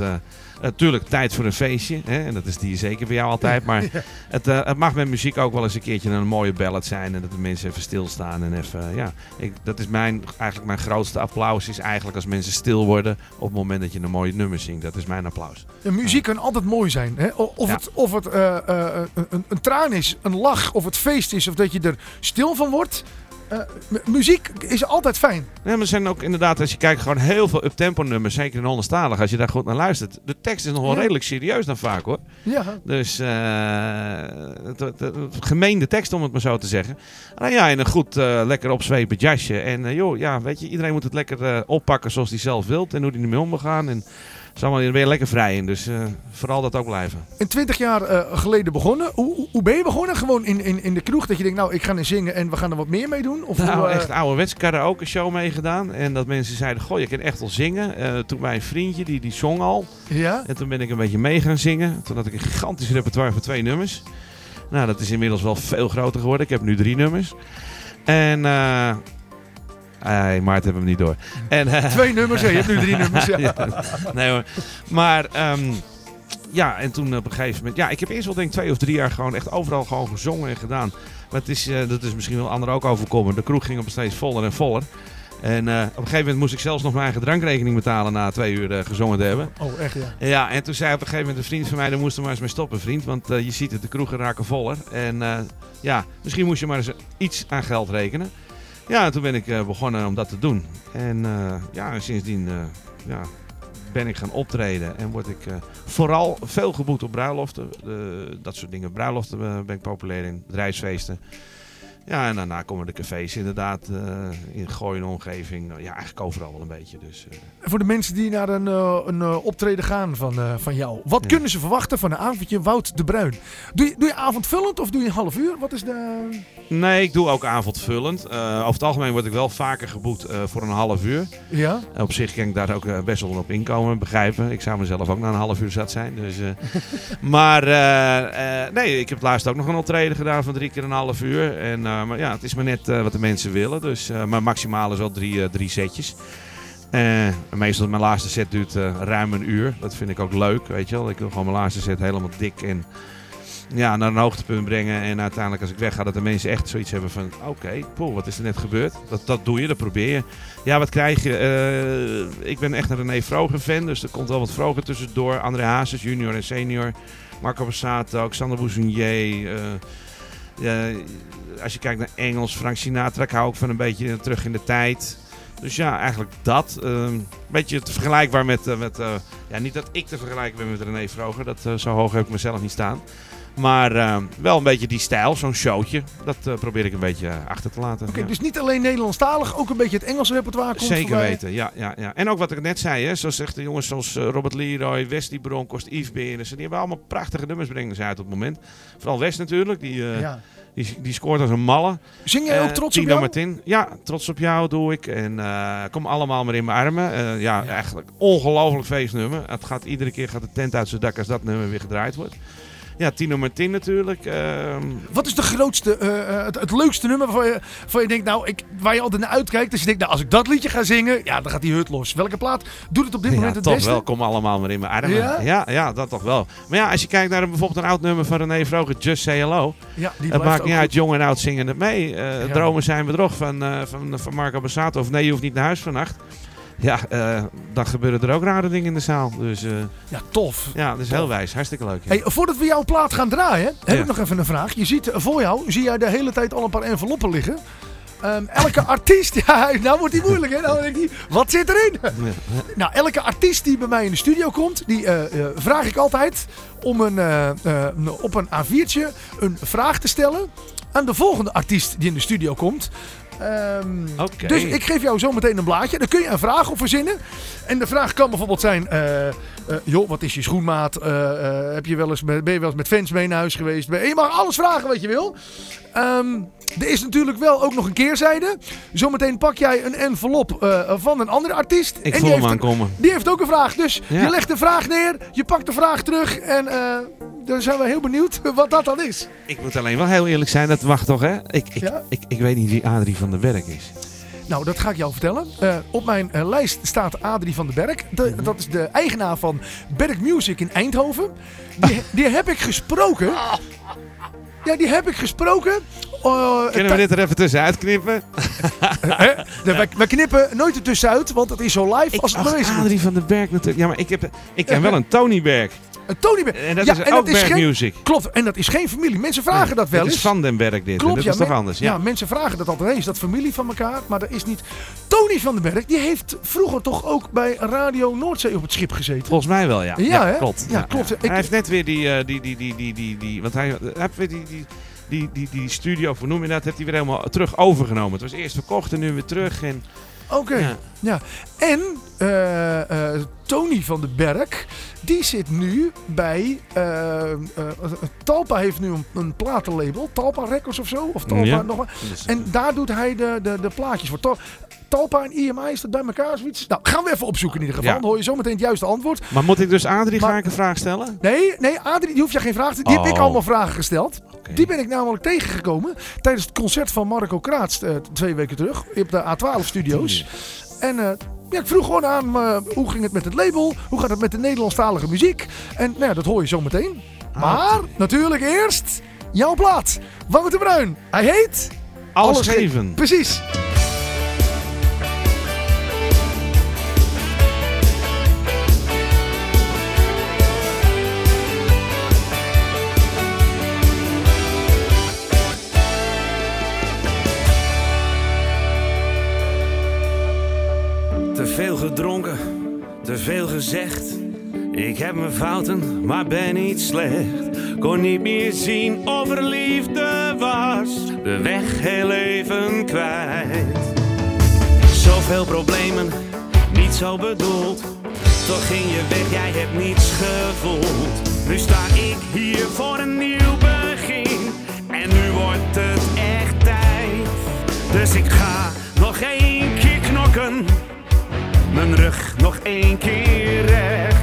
Natuurlijk tijd voor een feestje. Hè? En dat is die zeker bij jou altijd. Maar *laughs* het, eh, het mag met muziek ook wel eens een keertje een mooie ballad zijn. En dat de mensen even stilstaan. En even, ja. Ik, dat is mijn, eigenlijk mijn grootste applaus. Is eigenlijk als mensen stil worden op het moment dat je een mooie nummer zingt. Dat is mijn applaus. En muziek kan altijd mooi zijn. Hè? Of Ja. het, of het eh, eh, een, een traan is, een lach, of het feest is, of dat je er stil van wordt. Eh, muziek is altijd fijn. Ja, maar er zijn ook inderdaad, als je kijkt, gewoon heel veel uptempo nummers. Zeker in Hollandstalig. Als je daar goed naar luistert. De tekst is nog wel Ja. redelijk serieus dan vaak hoor. Ja. Dus eh, het gemeende tekst om het maar zo te zeggen. Nou ja, in een goed, eh, lekker opzwepend jasje. En joh, ja, weet je, iedereen moet het lekker oppakken zoals hij zelf wilt. En hoe hij ermee om wil gaan. En is allemaal, daar ben je lekker vrij in. Dus eh, vooral dat ook blijven. In 20 jaar eh, geleden begonnen. Hoe, hoe- ben je begonnen? Gewoon in, in, in de kroeg dat je denkt, nou ik ga er zingen en we gaan er wat meer mee doen? Of Nou, hoe, eh, echt ouderwets karaoke show meegedaan. En dat mensen zeiden, goh, je kan echt wel zingen. Toen bij een vriendje, die, die zong al. Ja? En toen ben ik een beetje mee gaan zingen. Toen had ik een gigantisch repertoire van twee nummers. Nou, dat is inmiddels wel veel groter geworden. Ik heb nu drie nummers. En... Hey, Maarten hebben we niet door. En, eh, Twee nummers, hè? je hebt nu drie nummers. Ja. *laughs* ja, nee hoor. Maar ehm, ja, en toen op een gegeven moment... Ja, ik heb eerst wel denk ik twee of drie jaar gewoon echt overal gewoon gezongen en gedaan. Maar het is, eh, dat is misschien wel anderen ook overkomen. De kroeg ging op steeds voller en voller. En eh, op een gegeven moment moest ik zelfs nog mijn eigen drankrekening betalen na twee uur gezongen te hebben. Oh, echt ja. Ja, en toen zei op een gegeven moment een vriend van mij, daar moest er maar eens mee stoppen, vriend. Want je ziet het, de kroegen raken voller. En ja, misschien moest je maar eens iets aan geld rekenen. Ja, en toen ben ik eh, begonnen om dat te doen. En eh, ja, en sindsdien eh, ja, ben ik gaan optreden. En word ik vooral veel geboekt op bruiloften. Dat soort dingen. Bruiloften ben ik populair in, bedrijfsfeesten. Ja, en daarna komen de cafés inderdaad eh, in Gooi en omgeving. Ja, eigenlijk overal wel een beetje. Dus, eh, Voor de mensen die naar een, eh, een optreden gaan van, van jou. Wat Ja. kunnen ze verwachten van een avondje Wout de Bruin? Doe je, doe je avondvullend of doe je een half uur? Wat is de... Nee, ik doe ook avondvullend. Over het algemeen word ik wel vaker geboekt voor een half uur. Ja? Op zich kan ik daar ook best wel op inkomen, begrijpen. Ik zou mezelf ook na een half uur zat zijn. Dus, *laughs* maar nee, ik heb laatst ook nog een optreden gedaan van drie keer een half uur. En, maar ja, het is maar net eh, wat de mensen willen. Dus, eh, maar maximaal is wel drie, eh, drie setjes. Eh, meestal mijn laatste set duurt eh, ruim een uur. Dat vind ik ook leuk, weet je wel. Ik wil gewoon mijn laatste set helemaal dik en ja, naar een hoogtepunt brengen. En uiteindelijk als ik wegga, dat de mensen echt zoiets hebben van... Oké, poeh, wat is er net gebeurd? Dat, dat doe je, dat probeer je. Ja, wat krijg je? Eh, ik ben echt een René Vroger fan, dus er komt wel wat Vroger tussendoor. André Hazes, junior en senior. Marco Bassato, Xander Bouzonier. Als je kijkt naar Engels, Frank Sinatra, ik hou ook van een beetje terug in de tijd. Dus ja, eigenlijk dat. eh, Een beetje te vergelijkbaar met... eh, met eh, ja, niet dat ik te vergelijken ben met René Vroger. Dat, eh, zo hoog heb ik mezelf niet staan. Maar eh, wel een beetje die stijl, zo'n showtje. Dat eh, probeer ik een beetje eh, achter te laten. Oké, ja. dus niet alleen Nederlandstalig, ook een beetje het Engelse repertoire komt Zeker voorbij. weten, ja, ja, ja. En ook wat ik net zei, hè, zoals zegt de jongens zoals eh, Robert Leroy, Wesley Bronkhorst, Yves Berensen. Die hebben allemaal prachtige nummers brengen ze uit op het moment. Vooral West natuurlijk, die, Ja. die, die scoort als een malle. Zing jij ook trots op jou? Martin. Ja, trots op jou doe ik. En kom allemaal maar in mijn armen. Ja, eigenlijk ongelooflijk feestnummer. Het gaat, iedere keer gaat de tent uit zijn dak als dat nummer weer gedraaid wordt. Ja, Tino Martin natuurlijk. ehm, Wat is de grootste, eh, eh, het, het leukste nummer waarvan je, waarvan je denkt, nou, ik, waar je altijd naar uitkijkt? Dus je denkt, nou, als ik dat liedje ga zingen, ja, dan gaat die hut los. Welke plaat doet het op dit ja, moment het toch beste? wel. Kom allemaal maar in mijn armen. Ja? Ja? Ja, dat toch wel. Maar ja, als je kijkt naar een, bijvoorbeeld een oud nummer van René Vroger, Just Say Hello. Ja, die Het maakt niet uit, jong en oud zingen het mee. Eh. Dromen zijn bedrog van, van, van Marco Bassato. Of nee, je hoeft niet naar huis vannacht. Ja, eh, dan gebeuren er ook rare dingen in de zaal. Dus eh, Ja, tof. ja, dat is heel wijs. Hartstikke leuk. ja. Hey, voordat we jouw plaat gaan draaien, heb Ja. ik nog even een vraag. Je ziet eh, voor jou, zie jij de hele tijd al een paar enveloppen liggen. Ehm, elke *laughs* artiest, ja, nou wordt die moeilijk hè. Nou denk ik, wat zit erin? Ja. Nou, elke artiest die bij mij in de studio komt, die vraag ik altijd om een, op een A4'tje een vraag te stellen aan de volgende artiest die in de studio komt. Ehm. Dus ik geef jou zo meteen een blaadje. Daar kun je een vraag op verzinnen. En de vraag kan bijvoorbeeld zijn: eh, joh, wat is je schoenmaat? Eh, heb je wel eens met, ben je wel eens met fans mee naar huis geweest? Je mag alles vragen wat je wil. Ehm, er is natuurlijk wel ook nog een keerzijde. Zometeen pak jij een envelop van een andere artiest. Ik en voel die hem een, aankomen. die heeft ook een vraag. Dus Ja. je legt de vraag neer, je pakt de vraag terug. En dan zijn we heel benieuwd *laughs* wat dat dan is. Ik moet alleen wel heel eerlijk zijn, dat wacht toch hè? Ik, ik, Ja? ik, ik weet niet wie Adrie van der Werk is. Nou, dat ga ik jou vertellen. Eh, op mijn eh, lijst staat Adrie van den Berg. De- Mhm. Dat is de eigenaar van Berg Music in Eindhoven. Die, die heb ik gesproken. Ja, die heb ik gesproken. Eh, Kunnen we dit er even tussenuit knippen? *laughs* De- wij knippen nooit ertussenuit, want het is zo live als het bewezen wordt. Adrie van der Berg natuurlijk. Ja, maar ik, heb, ik ken *laughs* wel een Tony Berg. Een Tony Berg. En dat Ja, is en ook dat is Berg geen- Music. Klopt, en dat is geen familie. Mensen vragen dat wel Het eens. is van den Berg dit. Klopt, dat ja, is toch men- anders? Ja. Ja. mensen vragen dat altijd. Is dat familie van elkaar? Maar dat is niet. Tony van den Berg, die heeft vroeger toch ook bij Radio Noordzee op het schip gezeten. Volgens mij wel, ja. Ja, klopt. Ja, klopt. Ik- Hij heeft net weer die, eh, die, die, die, die, die, die, want hij, hij heeft weer die, die, die, die, die studio, hoe noem je dat, heeft hij weer helemaal terug overgenomen. Het was eerst verkocht en nu weer terug. En, Oké. ja. Ja. En eh, eh, Tony van den Berg, die zit nu bij. eh, eh, Talpa heeft nu een, een platenlabel. Talpa Records of zo. Of Talpa Ja. nog wat. Dus, En daar doet hij de, de, de plaatjes voor. Tal- Talpa en IMI, is dat bij elkaar zoiets? Nou, gaan we even opzoeken in ieder geval. Ja. Dan hoor je zometeen het juiste antwoord. maar moet ik dus Adrie Maar- ga ik een vraag stellen? Nee, nee, Adrie, die hoef je geen vraag te Die heb ik Oh. allemaal vragen gesteld. Die ben ik namelijk tegengekomen tijdens het concert van Marco Kraats eh, twee weken terug. Op de A12 Studios. En eh, ja, ik vroeg gewoon aan eh, hoe ging het met het label? Hoe gaat het met de Nederlandstalige muziek? En nou ja, dat hoor je zo meteen. Ah. Maar natuurlijk eerst jouw plaat. Wouter Bruin. Hij heet... Alles, Alles geven. Precies. Veel gedronken, te veel gezegd. Ik heb mijn fouten, maar ben niet slecht. Kon niet meer zien of er liefde was. De weg heel even kwijt. Zoveel problemen, niet zo bedoeld. Toch ging je weg, jij hebt niets gevoeld. Nu sta ik hier voor een nieuw begin. En nu wordt het echt tijd. Dus ik ga nog één keer knokken. Mijn rug nog één keer recht.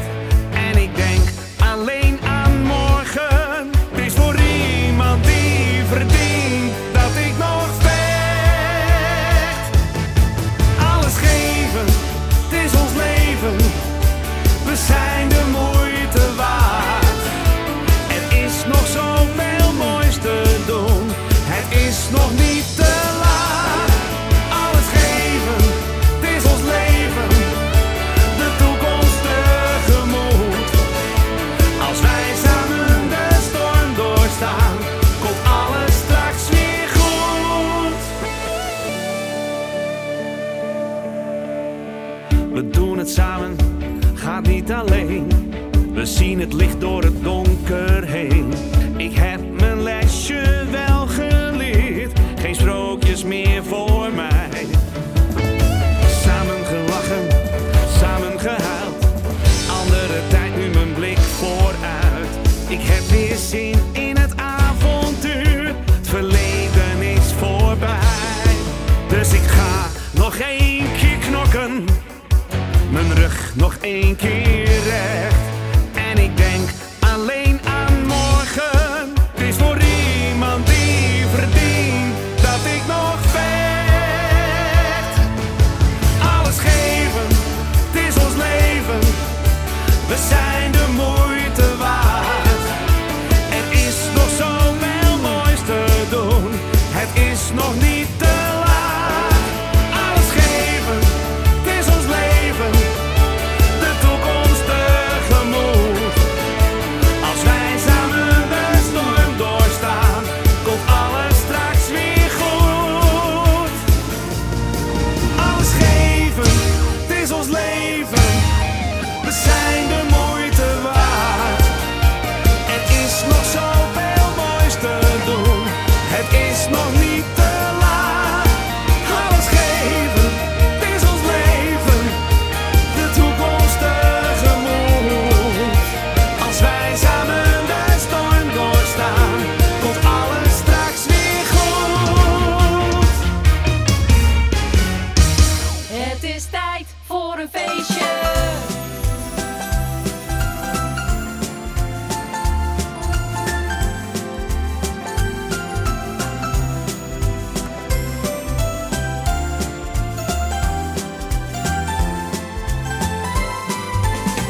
Een.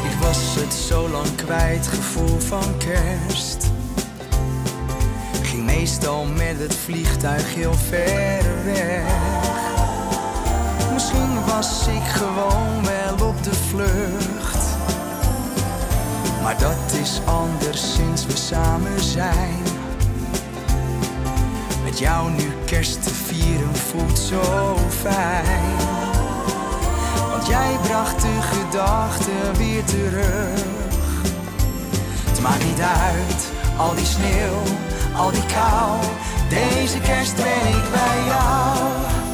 Ik was het zo lang kwijt, gevoel van kerst. Ging meestal met het vliegtuig heel ver weg. Was ik gewoon wel op de vlucht. Maar dat is anders sinds we samen zijn. Met jou nu kerst te vieren voelt zo fijn. Want jij bracht de gedachten weer terug. Het maakt niet uit, al die sneeuw, al die kou. Deze kerst ben ik bij jou.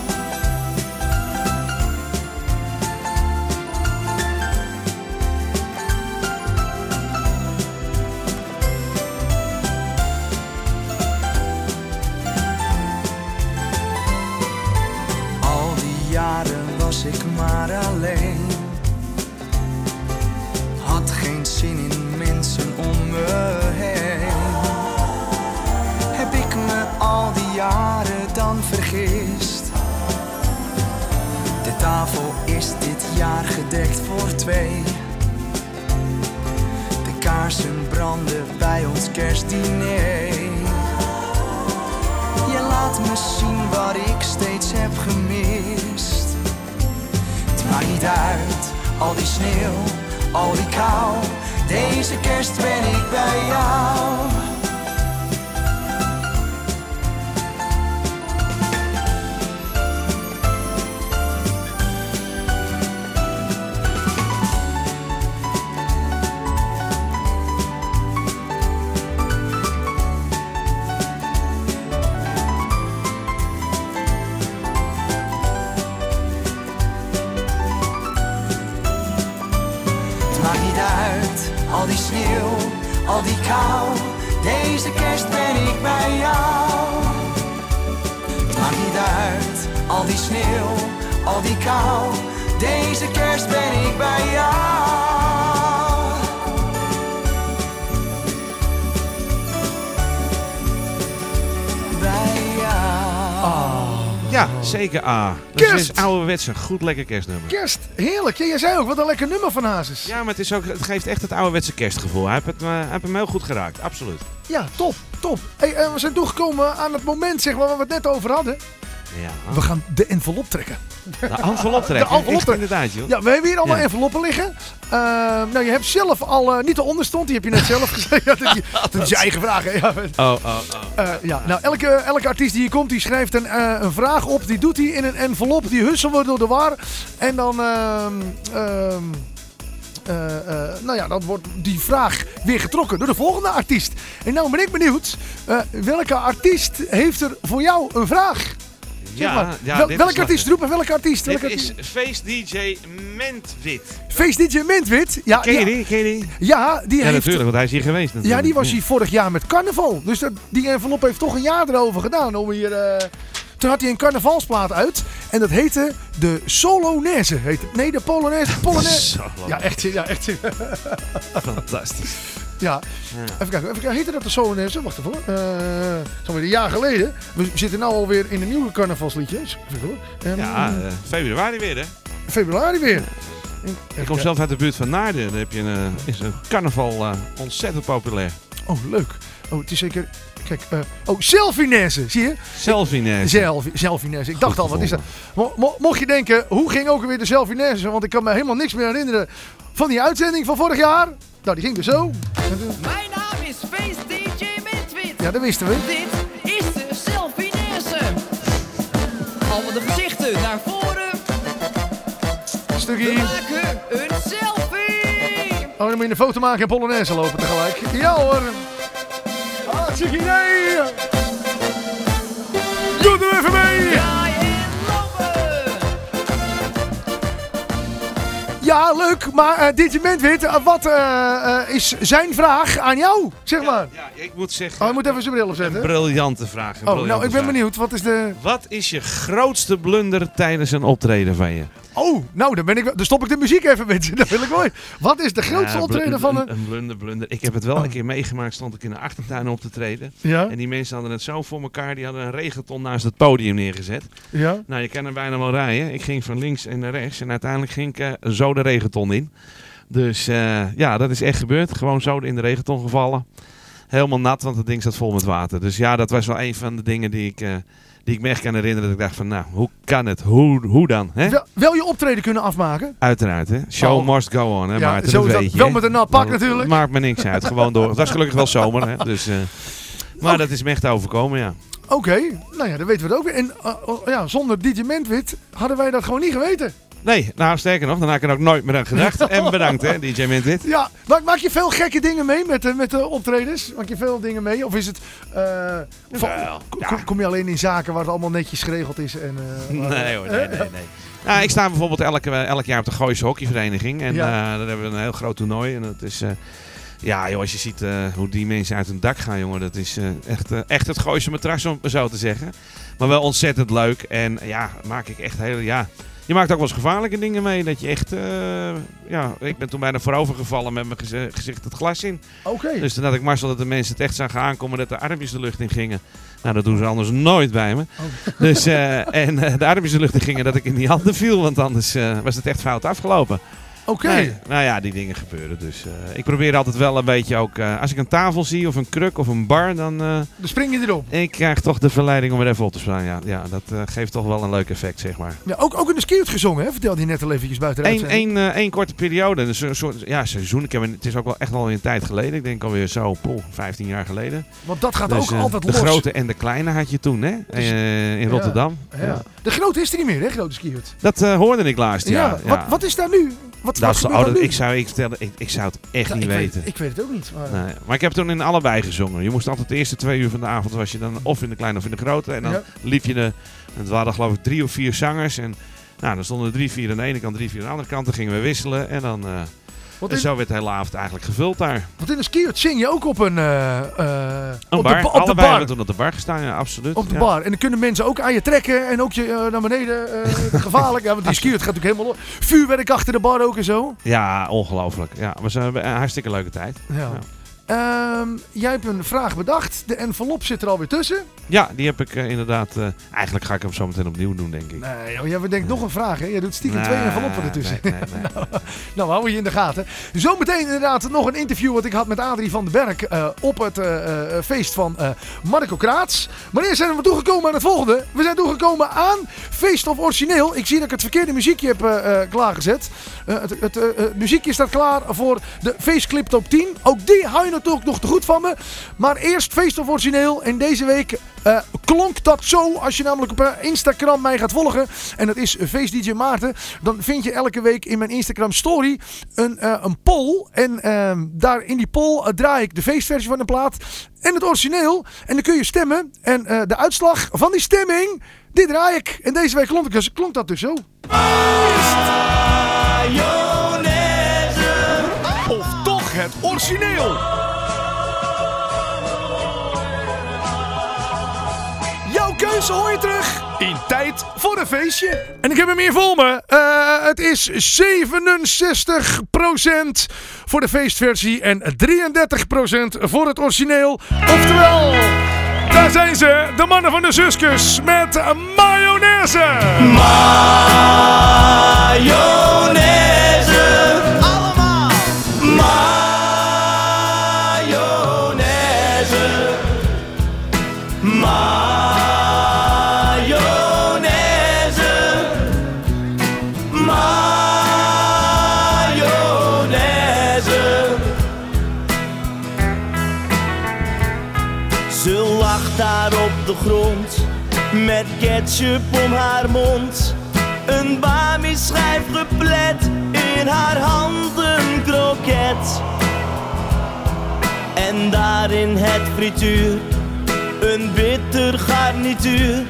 A. Dat Kerst! is ouderwetse, goed lekker kerstnummer. Kerst, heerlijk. Ja, jij zei ook, wat een lekker nummer van Hazes. Ja, maar het, is ook, het geeft echt het ouderwetse kerstgevoel. Hij heeft, het, hij heeft hem heel goed geraakt, absoluut. Ja, top, top. Hey, eh, we zijn toegekomen aan het moment zeg maar, waar we het net over hadden. Ja. We gaan de envelop trekken. De envelop trekken. De envelop trekken. inderdaad, joh. Ja, we hebben hier allemaal Ja. enveloppen liggen. Eh, nou, je hebt zelf al, eh, niet de onderstond, die heb je net zelf *laughs* gezegd. Ja, dat, *laughs* dat is je eigen vraag. hè. Ja, Oh, oh, oh. Eh, ja, nou, elke, elke artiest die hier komt, die schrijft een, eh, een vraag op. Die doet hij in een envelop. Die husselen we door de war. En dan, ehm, ehm, eh, eh, nou ja, dan wordt die vraag weer getrokken door de volgende artiest. En nou ben ik benieuwd, welke artiest heeft er voor jou een vraag? Zeg Ja, maar. ja, Wel- dit welke artiest? Roep maar welke artiest. Dit Welke is? Face DJ Mentwit. Face DJ Mintwit. Ja, Ken je ja, die? Ken je die? ja, die Ja, heeft... natuurlijk, want hij is hier geweest natuurlijk. Ja, die was hier vorig jaar met carnaval. Dus dat, die envelop heeft toch een jaar erover gedaan om hier... eh, toen had hij een carnavalsplaat uit. En dat heette de Solonaise. Heet het. Nee, de Polonaise. *laughs* Polonaise. Ja, echt. Ja, echt. *laughs* fantastisch. Ja. Even kijken. Even kijken. Heette dat de Solonaise? Wacht even hoor. Eh Zo'n weer een jaar geleden. We zitten nu alweer in een nieuwe carnavalsliedjes. Ehm, Ja, eh, februari weer hè. februari weer. Ik kom zelf uit de buurt van Naarden. Daar heb je een, eh, is een carnaval eh, ontzettend populair. Oh, leuk. Oh, het is zeker... Kijk, eh, oh, Selfinesse, zie je? Selfie Selfie, Selfinesse. Ik dacht al, wat is dat? Mo- mo- mocht je denken, hoe ging ook alweer de Selfinesse? Want ik kan me helemaal niks meer herinneren van die uitzending van vorig jaar. Nou, die ging dus zo. Mijn naam is Face DJ Midwit. Ja, dat wisten we. Dit is de selfie-nesse. Allemaal de gezichten naar voren. Stukje. We maken een selfie. Oh, dan moet je een foto maken en Polonaise lopen tegelijk. Ja hoor. Hartstikke idee. Doe er even mee. Draai Ja, leuk. Maar eh DJ Mentwit, eh, wat eh, is zijn vraag aan jou? Zeg maar. Ja, ik moet zeggen. Oh, hij moet even zijn bril Een opzetten. briljante vraag. een Oh, nou, ik ben vraag. benieuwd. Wat is de... Wat is je grootste blunder tijdens een optreden van je? Oh, nou, dan, ben ik, dan stop ik de muziek even, mensen. *laughs* Dat wil ik mooi. Wat is de grootste Ja, optreden van een... Een blunder, blunder. Ik heb het wel een keer meegemaakt. Stond ik in de achtertuin op te treden. Ja, En die mensen hadden het zo voor elkaar. Die hadden een regenton naast het podium neergezet. ja. Nou, je kan er bijna wel rijden. Ik ging van links en naar rechts. En uiteindelijk ging ik eh, zo de regenton in. Dus eh, ja, dat is echt gebeurd. Gewoon zo in de regenton gevallen. Helemaal nat, want het ding zat vol met water. Dus ja, dat was wel een van de dingen die ik, eh, die ik me echt kan herinneren. Dat ik dacht van, nou, hoe kan het? Hoe, hoe dan? Hè? Wel, wel je optreden kunnen afmaken. Uiteraard, hè. Show Oh. must go on, hè, Ja, Maarten, zo dat weet je. Wel hè. met een nat pak Maar- natuurlijk. Maakt me niks uit, gewoon door. Het was gelukkig wel zomer, hè. Dus, eh, maar dat is me echt overkomen, ja. Oké, nou ja, dan weten we het ook weer. En eh, oh, ja, zonder DJ Mentwit hadden wij dat gewoon niet geweten. Nee, nou sterker nog, dan had ik er ook nooit meer aan gedacht. *laughs* En bedankt, hè, DJ Mintwit. Ja, maak, maak je veel gekke dingen mee met, de met de optredens? Maak je veel dingen mee? Of is het... eh, van- kom, ja. kom je alleen in zaken waar het allemaal netjes geregeld is? En, eh, Nee hoor, nee, nee, nee. Nou, ik sta bijvoorbeeld elke, elk jaar op de Gooise hockeyvereniging. En Ja. eh, daar hebben we een heel groot toernooi. En dat is... eh, ja, joh, als je ziet eh, hoe die mensen uit hun dak gaan, jongen. Dat is eh, echt, eh, echt het Gooise matras, om zo te zeggen. Maar wel ontzettend leuk. En ja, maak ik echt hele... Ja, je maakt ook wel eens gevaarlijke dingen mee. Dat je echt... eh, ja, ik ben toen bijna voorover gevallen met mijn gezicht het glas in. Oké. Dus toen had ik Marcel dat de mensen het echt zagen aankomen dat de armpjes de lucht in gingen. Nou, dat doen ze anders nooit bij me. *laughs* Dus, eh, en eh, de armpjes de lucht in gingen dat ik in die handen viel, want anders was het echt fout afgelopen. Oké. Nee, nou ja, die dingen gebeuren. Dus eh, ik probeer altijd wel een beetje ook, eh, als ik een tafel zie of een kruk of een bar, dan eh, Dan spring je erop. ik krijg toch de verleiding om er even op te staan. Ja, ja dat geeft toch wel een leuk effect, zeg maar. Ja, ook, ook in de skiert gezongen, hè? Vertelde je net al eventjes buiten de Eén één, één korte periode, dus een soort ja, seizoen. Ik heb, het is ook wel echt al een tijd geleden. Ik denk alweer zo, poeh, 15 jaar geleden. Want dat gaat Dus, ook altijd de los. grote en de kleine had je toen, hè? Dus- in. Rotterdam. Ja. Ja. De grote is er niet meer, hè? Grote skiert. Dat hoorde ik laatst, ja. Ja, Wat, wat is daar nu? Wat, Dat wat is- nu? ik, zou, ik, vertelde, ik, ik zou het echt niet ik weten. Weet, ik weet het ook niet. Maar, Nee. Maar ik heb toen in allebei gezongen. Je moest altijd de eerste twee uur van de avond was je dan of in de kleine of in de grote. En dan Ja. liep je de. Het waren geloof ik drie of vier zangers. En nou, dan stonden er drie, vier aan de ene kant, drie, vier aan de andere kant. Dan gingen we wisselen. En dan. eh, want, en zo werd de hele avond eigenlijk gevuld daar. want in de skiert zing je ook op een... eh, eh, Een op bar. de, op de allebei bar. hebben toen op de bar gestaan, ja, absoluut. Op de ja. bar. En dan kunnen mensen ook aan je trekken en ook je eh, naar beneden. *laughs* gevaarlijk. Ja, want die skiert gaat natuurlijk helemaal. Vuurwerk achter de bar ook en zo. Ja, ongelooflijk. Ja, was een, een hartstikke leuke tijd. Ja. Ehm, jij hebt een vraag bedacht. De envelop zit er alweer tussen. Ja, die heb ik eh, inderdaad. eh, eigenlijk ga ik hem zo meteen opnieuw doen, denk ik. Nee, joh, jij bedenkt nog een vraag. Hè? Jij doet stiekem twee enveloppen ertussen. nee, nee, nee. *laughs* Nou, we houden je in de gaten. Zometeen inderdaad nog een interview wat ik had met Adrie van den Berg eh, op het feest van Marco Kraats. Maar eerst zijn we toegekomen aan het volgende. We zijn toegekomen aan Feest of Origineel. Ik zie dat ik het verkeerde muziekje heb klaargezet. Het het muziekje staat klaar voor de feestclip top 10. Ook die hou je natuurlijk natuurlijk nog te goed van me. Maar eerst feest of origineel. En deze week eh, klonk dat zo. Als je namelijk op eh, Instagram mij gaat volgen. En dat is Feest DJ Maarten. Dan vind je elke week in mijn Instagram story een, eh, een poll. En ehm, daar in die poll draai ik de feestversie van de plaat. En het origineel. En dan kun je stemmen. En eh, de uitslag van die stemming. Die draai ik. En deze week klonk, dus, klonk dat dus zo. Of toch het origineel. Keuze hoor je terug in tijd voor een feestje. En ik heb hem hier voor me. Eh, het is 67% voor de feestversie en 33% voor het origineel. Oftewel, daar zijn ze, de mannen van de Zuskus met mayonaise. Mayonaise. Ketchup om haar mond. Een bami schijf geplet, in haar hand een kroket. En daarin het frituur, een bitter garnituur.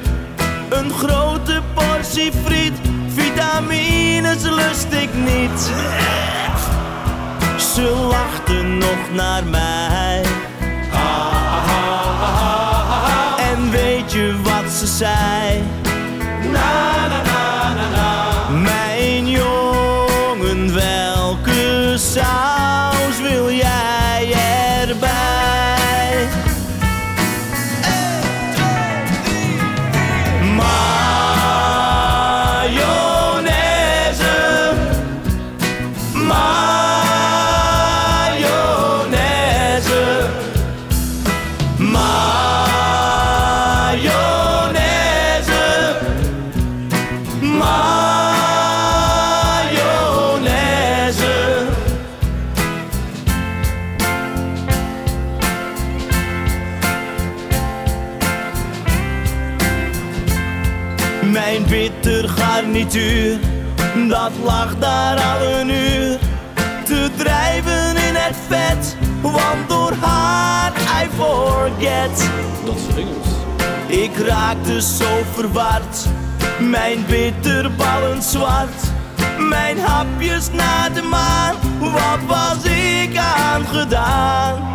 Een grote portie friet, vitamines lust ik niet. Ze lachte nog naar mij. En weet je wat ze dat lag daar al een uur te drijven in het vet, want door haar I forget. Dat is Engels. Ik raakte zo verward, mijn bitterballen zwart. Mijn hapjes naar de maan, wat was ik aan gedaan?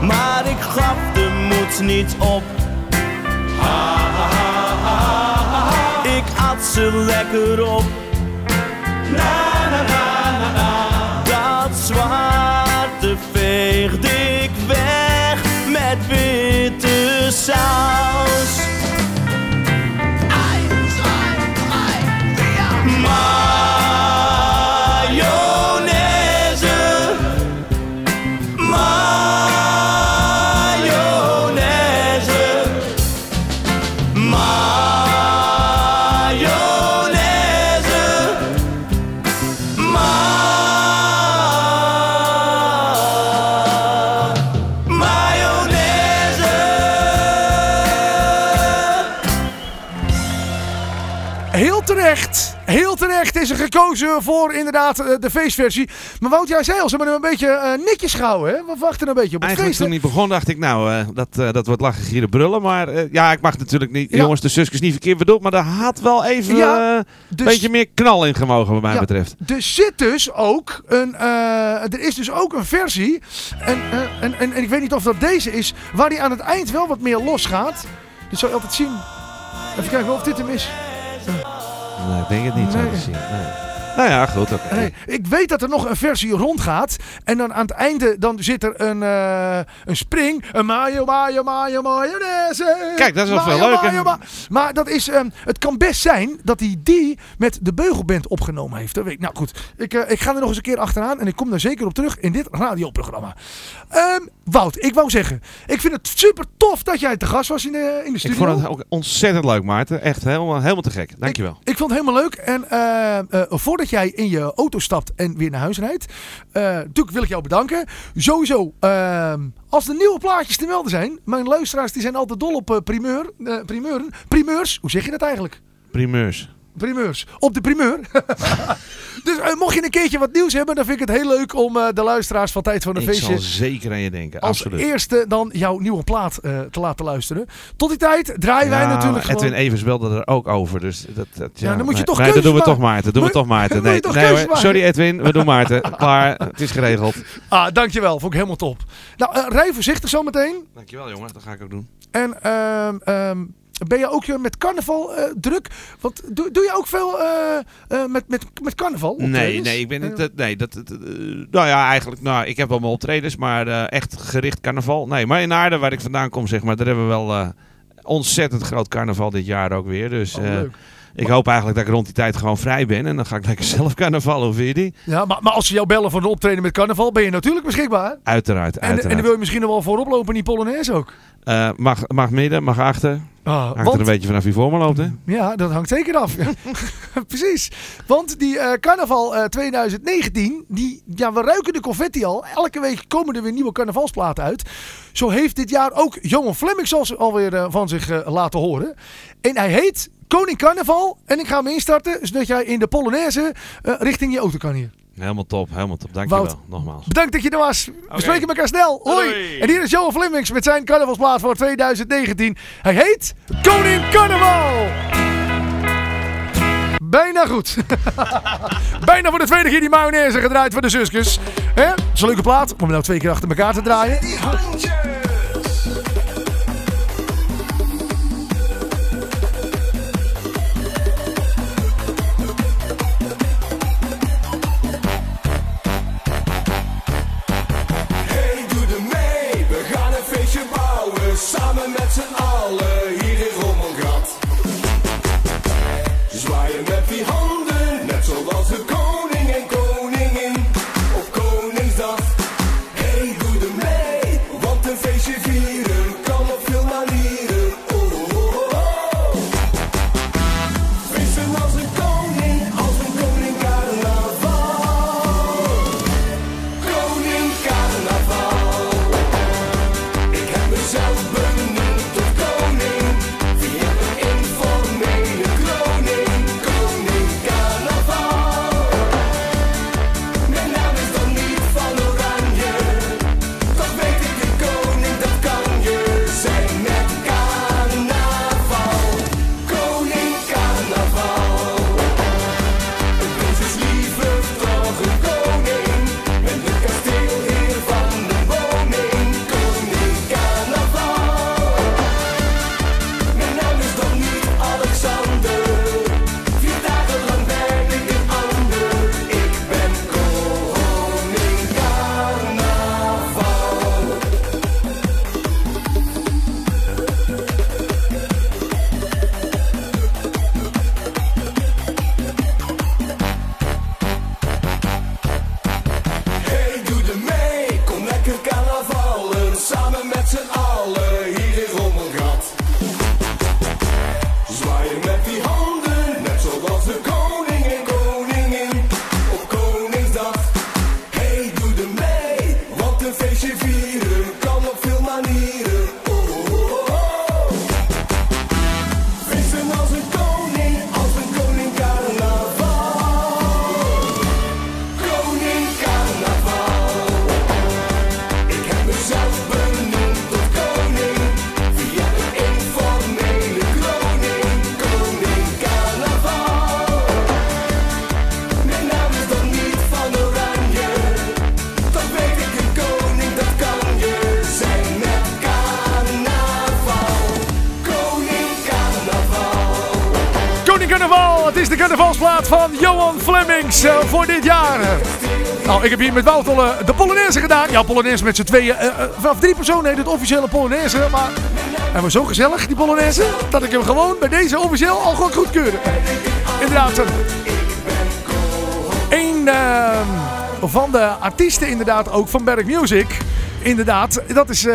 Maar ik gaf de moed niet op. Ik at ze lekker op. Na, na, na, na. Dat zwarte veegde ik weg met witte saus. Terecht is er gekozen voor inderdaad eh, de feestversie. Maar Wout, jij zei al, ze hebben hem een beetje eh, netjes gehouden. Hè? We wachten een beetje op het Eigenlijk feest. toen hij begon dacht ik, nou, eh, dat, dat wordt lachen, gieren, brullen. Maar ja, ik mag natuurlijk niet, Ja. jongens, de zusjes niet verkeerd bedoeld. Maar daar had wel even Ja, een dus- beetje meer knal in gemogen wat mij Ja, betreft. Er zit dus ook een, er is dus ook een versie. En, en, en, en ik weet niet of dat deze is, waar die aan het eind wel wat meer los gaat. Dat zou je altijd zien. Even kijken of dit hem is. Nee, ik denk het niet, zo Nee. te zien. Nee. Nou ja, goed, oké. Nee, ik weet dat er nog een versie rondgaat. En dan aan het einde dan zit er een, eh, een spring. Een mayo, mayo, mayo, mayonaise. Kijk, dat is wel Mayo, veel leuker. mayo, ma- Maar dat is, ehm, het kan best zijn dat hij die met de Beugelband opgenomen heeft. Dat weet ik. Nou goed, ik, eh, ik ga er nog eens een keer achteraan. En ik kom daar zeker op terug in dit radioprogramma. Ehm, Wout, ik wou zeggen. Ik vind het super tof dat jij te gast was in de, in de Ik studio. vond het ook ontzettend leuk, Maarten. Echt helemaal, helemaal te gek. Dankjewel. Ik vond het helemaal leuk. En eh, eh, voordat jij in je auto stapt en weer naar huis rijdt. eh, natuurlijk wil ik jou bedanken. Sowieso, ehm, als er nieuwe plaatjes te melden zijn. Mijn luisteraars die zijn altijd dol op eh, primeur, eh, primeuren. Primeurs, hoe zeg je dat eigenlijk? Primeurs. Primeurs. Op de primeur. *laughs* dus eh, mocht je een keertje wat nieuws hebben, dan vind ik het heel leuk om eh, de luisteraars van Tijd van een Ik Feestje zal zeker aan je denken. als Absoluut. eerste dan jouw nieuwe plaat eh, te laten luisteren. Tot die tijd draaien wij natuurlijk Edwin gewoon... Evers belde er ook over. Dus dat, dat, ja, dan moet je toch nee, dat doen we toch. Maarten. Doen we toch Maarten. *laughs* Nee, toch nee hoor. Sorry Edwin, we doen Maarten. *laughs* Klaar, het is geregeld. Ah, dankjewel. Vond ik helemaal top. Nou, rij voorzichtig zometeen. Dankjewel jongen, dat ga ik ook doen. En ehm, ehm, ben je ook eh, met carnaval eh, druk? Want doe, doe je ook veel eh, met, met, met carnaval? Nee, optredens? nee, ik ben niet. Dat- Nee, dat, dat- nou ja, eigenlijk. Nou, ik heb wel mijn optredens, maar echt gericht carnaval. Nee, maar in Aarde, waar ik vandaan kom, zeg maar, daar hebben we wel ontzettend groot carnaval dit jaar ook weer. Dus oh, leuk. ik hoop eigenlijk dat ik rond die tijd gewoon vrij ben. En dan ga ik lekker *laughs* zelf carnaval. Hoe vind je die? Ja, maar, maar als ze jou bellen voor een optreden met carnaval, ben je natuurlijk beschikbaar. Uiteraard, En, en uiteraard. dan wil je misschien nog wel voorop lopen in die Polonaise ook. Eh, mag, mag midden, mag achter. Ah, Hangt er want- een beetje vanaf wie voor me loopt, hè? Ja, dat hangt zeker af. *laughs* *laughs* Precies. Want die eh, carnaval eh, 2019, die, ja, we ruiken de confetti al. Elke week komen er weer nieuwe carnavalsplaten uit. Zo heeft dit jaar ook Johan Flemmings al- alweer eh, van zich eh, laten horen. En hij heet Koning Carnaval. En ik ga hem instarten, zodat jij in de Polonaise eh, richting je auto kan hier. Helemaal top, helemaal top. Dankjewel, Wout. nogmaals. Bedankt dat je er was. We spreken elkaar snel. Hoi. Doei. En hier is Johan Flemings met zijn carnavalsplaat voor 2019. Hij heet Koning Carnaval. Bijna goed. *laughs* Bijna voor de tweede keer die mayonaise gedraaid voor de zusjes. Hè? Dat is een leuke plaat. Om hem nou twee keer achter elkaar te draaien. Zwaaien met Voor dit jaar. Nou, ik heb hier met Wouter eh, de Polonaise gedaan. Ja, Polonaise met z'n tweeën. Eh, eh, vanaf drie personen heet het officiële Polonaise. Maar hij was zo gezellig, die Polonaise, dat ik hem gewoon bij deze officieel al goed goedkeurde. Inderdaad. Een van de artiesten inderdaad ook van Berg Music. Inderdaad, dat is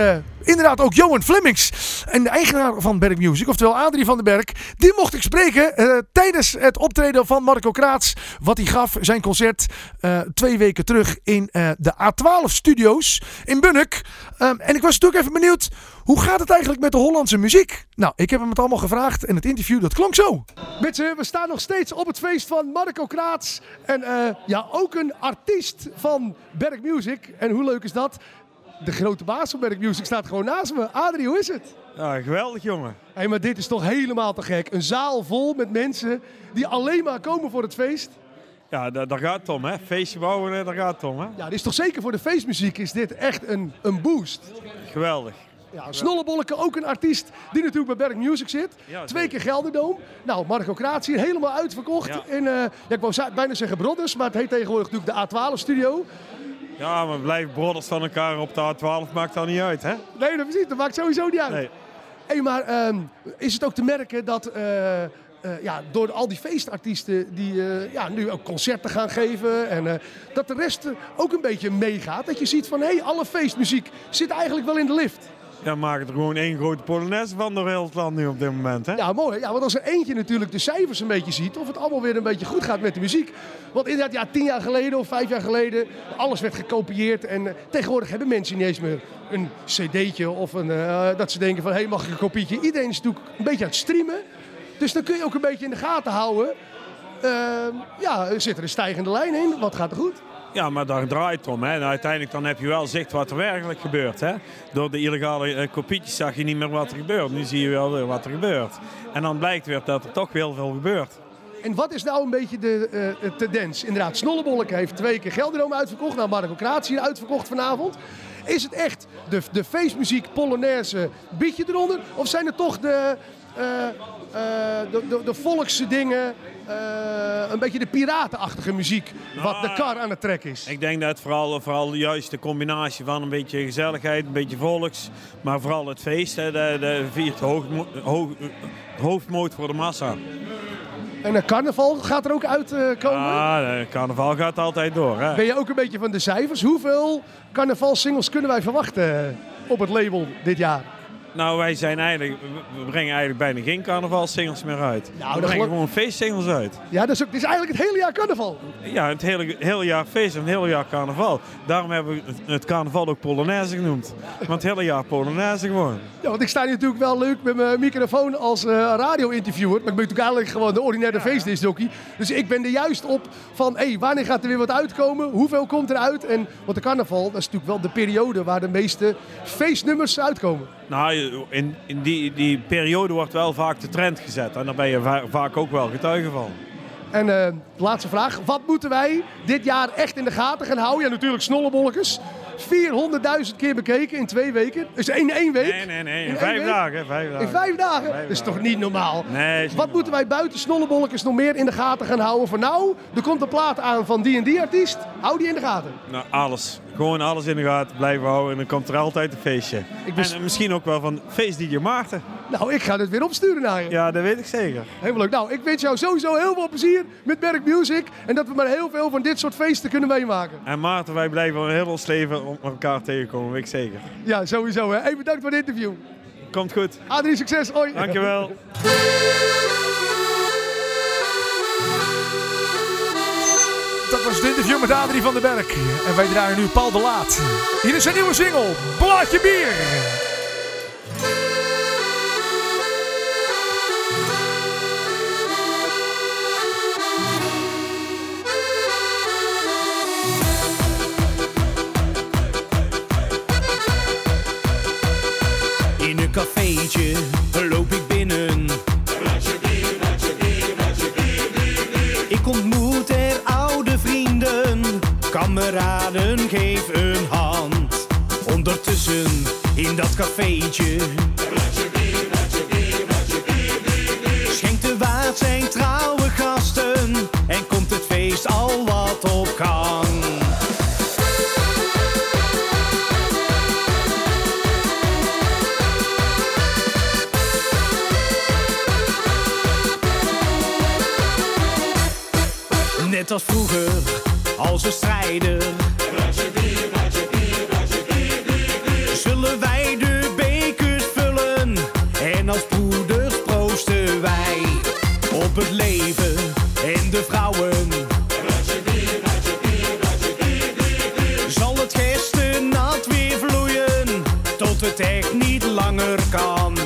inderdaad ook Johan Flemings. En de eigenaar van Berk Music, oftewel Adrie van den Berg. Die mocht ik spreken eh, tijdens het optreden van Marco Kraats. Wat hij gaf, zijn concert eh, twee weken terug in eh, de A12 Studios in Bunnik. Ehm, en ik was natuurlijk even benieuwd, hoe gaat het eigenlijk met de Hollandse muziek? Nou, ik heb hem het allemaal gevraagd en het interview dat klonk zo. Mensen, we staan nog steeds op het feest van Marco Kraats. En ja, ook een artiest van Berk Music. En hoe leuk is dat? De grote baas van Berk Music staat gewoon naast me. Adrie, hoe is het? Ja, geweldig jongen. Hé, maar dit is toch helemaal te gek. Een zaal vol met mensen die alleen maar komen voor het feest. Ja, da- daar gaat het om hè. Feestje bouwen, daar gaat het om hè. Ja, dit is toch zeker voor de feestmuziek is dit echt een, een boost. Geweldig. Ja, Snollebolleke, ook een artiest die natuurlijk bij Berk Music zit. Ja, Twee keer Gelderdoom. Nou, Marco Kraats hier helemaal uitverkocht. Ja. In, eh, ja, ik wou bijna zeggen Brothers, maar het heet tegenwoordig natuurlijk de A12 Studio. Ja, maar blijven brothers van elkaar op de A12 maakt dat niet uit hè. Nee, dat precies. Dat maakt sowieso niet uit. Nee. Hey, maar ehm, is het ook te merken dat eh, eh, ja, door al die feestartiesten die eh, ja, nu ook concerten gaan geven en dat de rest ook een beetje meegaat. Dat je ziet van hé, hey, alle feestmuziek zit eigenlijk wel in de lift. Ja, maken er gewoon één grote Polonaise van door heel het land nu op dit moment hè. Ja, mooi. Ja, want als er eentje natuurlijk de cijfers een beetje ziet, of het allemaal weer een beetje goed gaat met de muziek. Want inderdaad, ja, tien jaar geleden of vijf jaar geleden, alles werd gekopieerd. En eh, tegenwoordig hebben mensen niet eens meer een cd'tje of een, eh, dat ze denken van, hé, hey, mag ik een kopietje? Iedereen is natuurlijk een beetje aan het streamen. Dus dan kun je ook een beetje in de gaten houden. Ehm, ja, zit er een stijgende lijn in? Wat gaat er goed? Ja, maar daar draait het om. Hè. En uiteindelijk dan heb je wel zicht wat er werkelijk gebeurt. Hè. Door de illegale eh, kopietjes zag je niet meer wat er gebeurt. Nu zie je wel wat er gebeurt. En dan blijkt weer dat er toch heel veel gebeurt. En wat is nou een beetje de eh, tendens? Inderdaad, Snollebolleke heeft twee keer Gelderdoom uitverkocht. Nou, Marco Kraats hier uitverkocht vanavond. Is het echt de, de feestmuziek, Polonaise, biedje eronder? Of zijn het toch de, eh, de, de, de volkse dingen, eh, een beetje de piratenachtige muziek, wat de kar aan het trek is? Ik denk dat het vooral, vooral juist de combinatie van een beetje gezelligheid, een beetje volks, maar vooral het feest, hè, de, de viert hoogmo- hoog, hoofdmoot voor de massa. En een carnaval gaat er ook uitkomen. Ah, de carnaval gaat altijd door. Hè. Ben je ook een beetje van de cijfers? Hoeveel carnavalsingles kunnen wij verwachten op het label dit jaar? Nou, wij zijn eigenlijk, we- brengen eigenlijk bijna geen carnavalsingles meer uit. Nou, we brengen gewoon feestsingles uit. Ja, dat is, ook, het is eigenlijk het hele jaar carnaval. Ja, het hele, hele jaar feest en het hele jaar carnaval. Daarom hebben we het, het carnaval ook Polonaise genoemd. Want het hele jaar Polonaise gewoon. Ja, want ik sta hier natuurlijk wel leuk met mijn microfoon als eh, radio-interviewer. Maar ik ben natuurlijk eigenlijk gewoon de ordinaire feestdisjockey. Dus ik ben er juist op van, hé, wanneer gaat er weer wat uitkomen? Hoeveel komt eruit? En, want de carnaval, dat is natuurlijk wel de periode waar de meeste feestnummers uitkomen. Nou, in, in die, die periode wordt wel vaak de trend gezet. En daar ben je va- vaak ook wel getuige van. En eh, laatste vraag. Wat moeten wij dit jaar echt in de gaten gaan houden? Ja, natuurlijk snollebolletjes. 400.000 keer bekeken in twee weken. Dus in één week. Nee, nee, nee. In vijf dagen. Vijf dagen. In vijf dagen? Vijf dat is dagen. toch niet normaal? Nee, is niet Wat moeten wij buiten snollebolletjes nog meer in de gaten gaan houden? Voor nou, er komt een plaat aan van die en die artiest. Hou die in de gaten. Nou, alles. Gewoon alles in de gaten blijven houden. En dan komt er altijd een feestje. Ik En eh, misschien ook wel van feest DJ Maarten. Nou, ik ga het weer opsturen naar je. Ja, dat weet ik zeker. Helemaal leuk. Nou, ik wens jou sowieso heel veel plezier met Berk Music. En dat we maar heel veel van dit soort feesten kunnen meemaken. En Maarten, wij blijven heel ons leven om elkaar tegenkomen. Weet ik zeker. Ja, sowieso. Hè. Hey, bedankt voor het interview. Komt goed. Adrie, succes. Hoi. Dankjewel. Dat was het interview met Adrie van den Berg. En wij draaien nu Paul de Laat. Hier is zijn nieuwe single, Blaadje Bier. Cafeetje loop ik binnen. Ik ontmoet er oude vrienden, kameraden, geef een hand. Ondertussen in dat cafeetje. Schenkt de waard zijn trouwe gasten en komt het feest al wat op gang. Als vroeger, als we strijden. Zullen wij de En als broeders proosten wij op het leven en de vrouwen. Zal het gisteren nat weer vloeien tot het echt niet langer kan.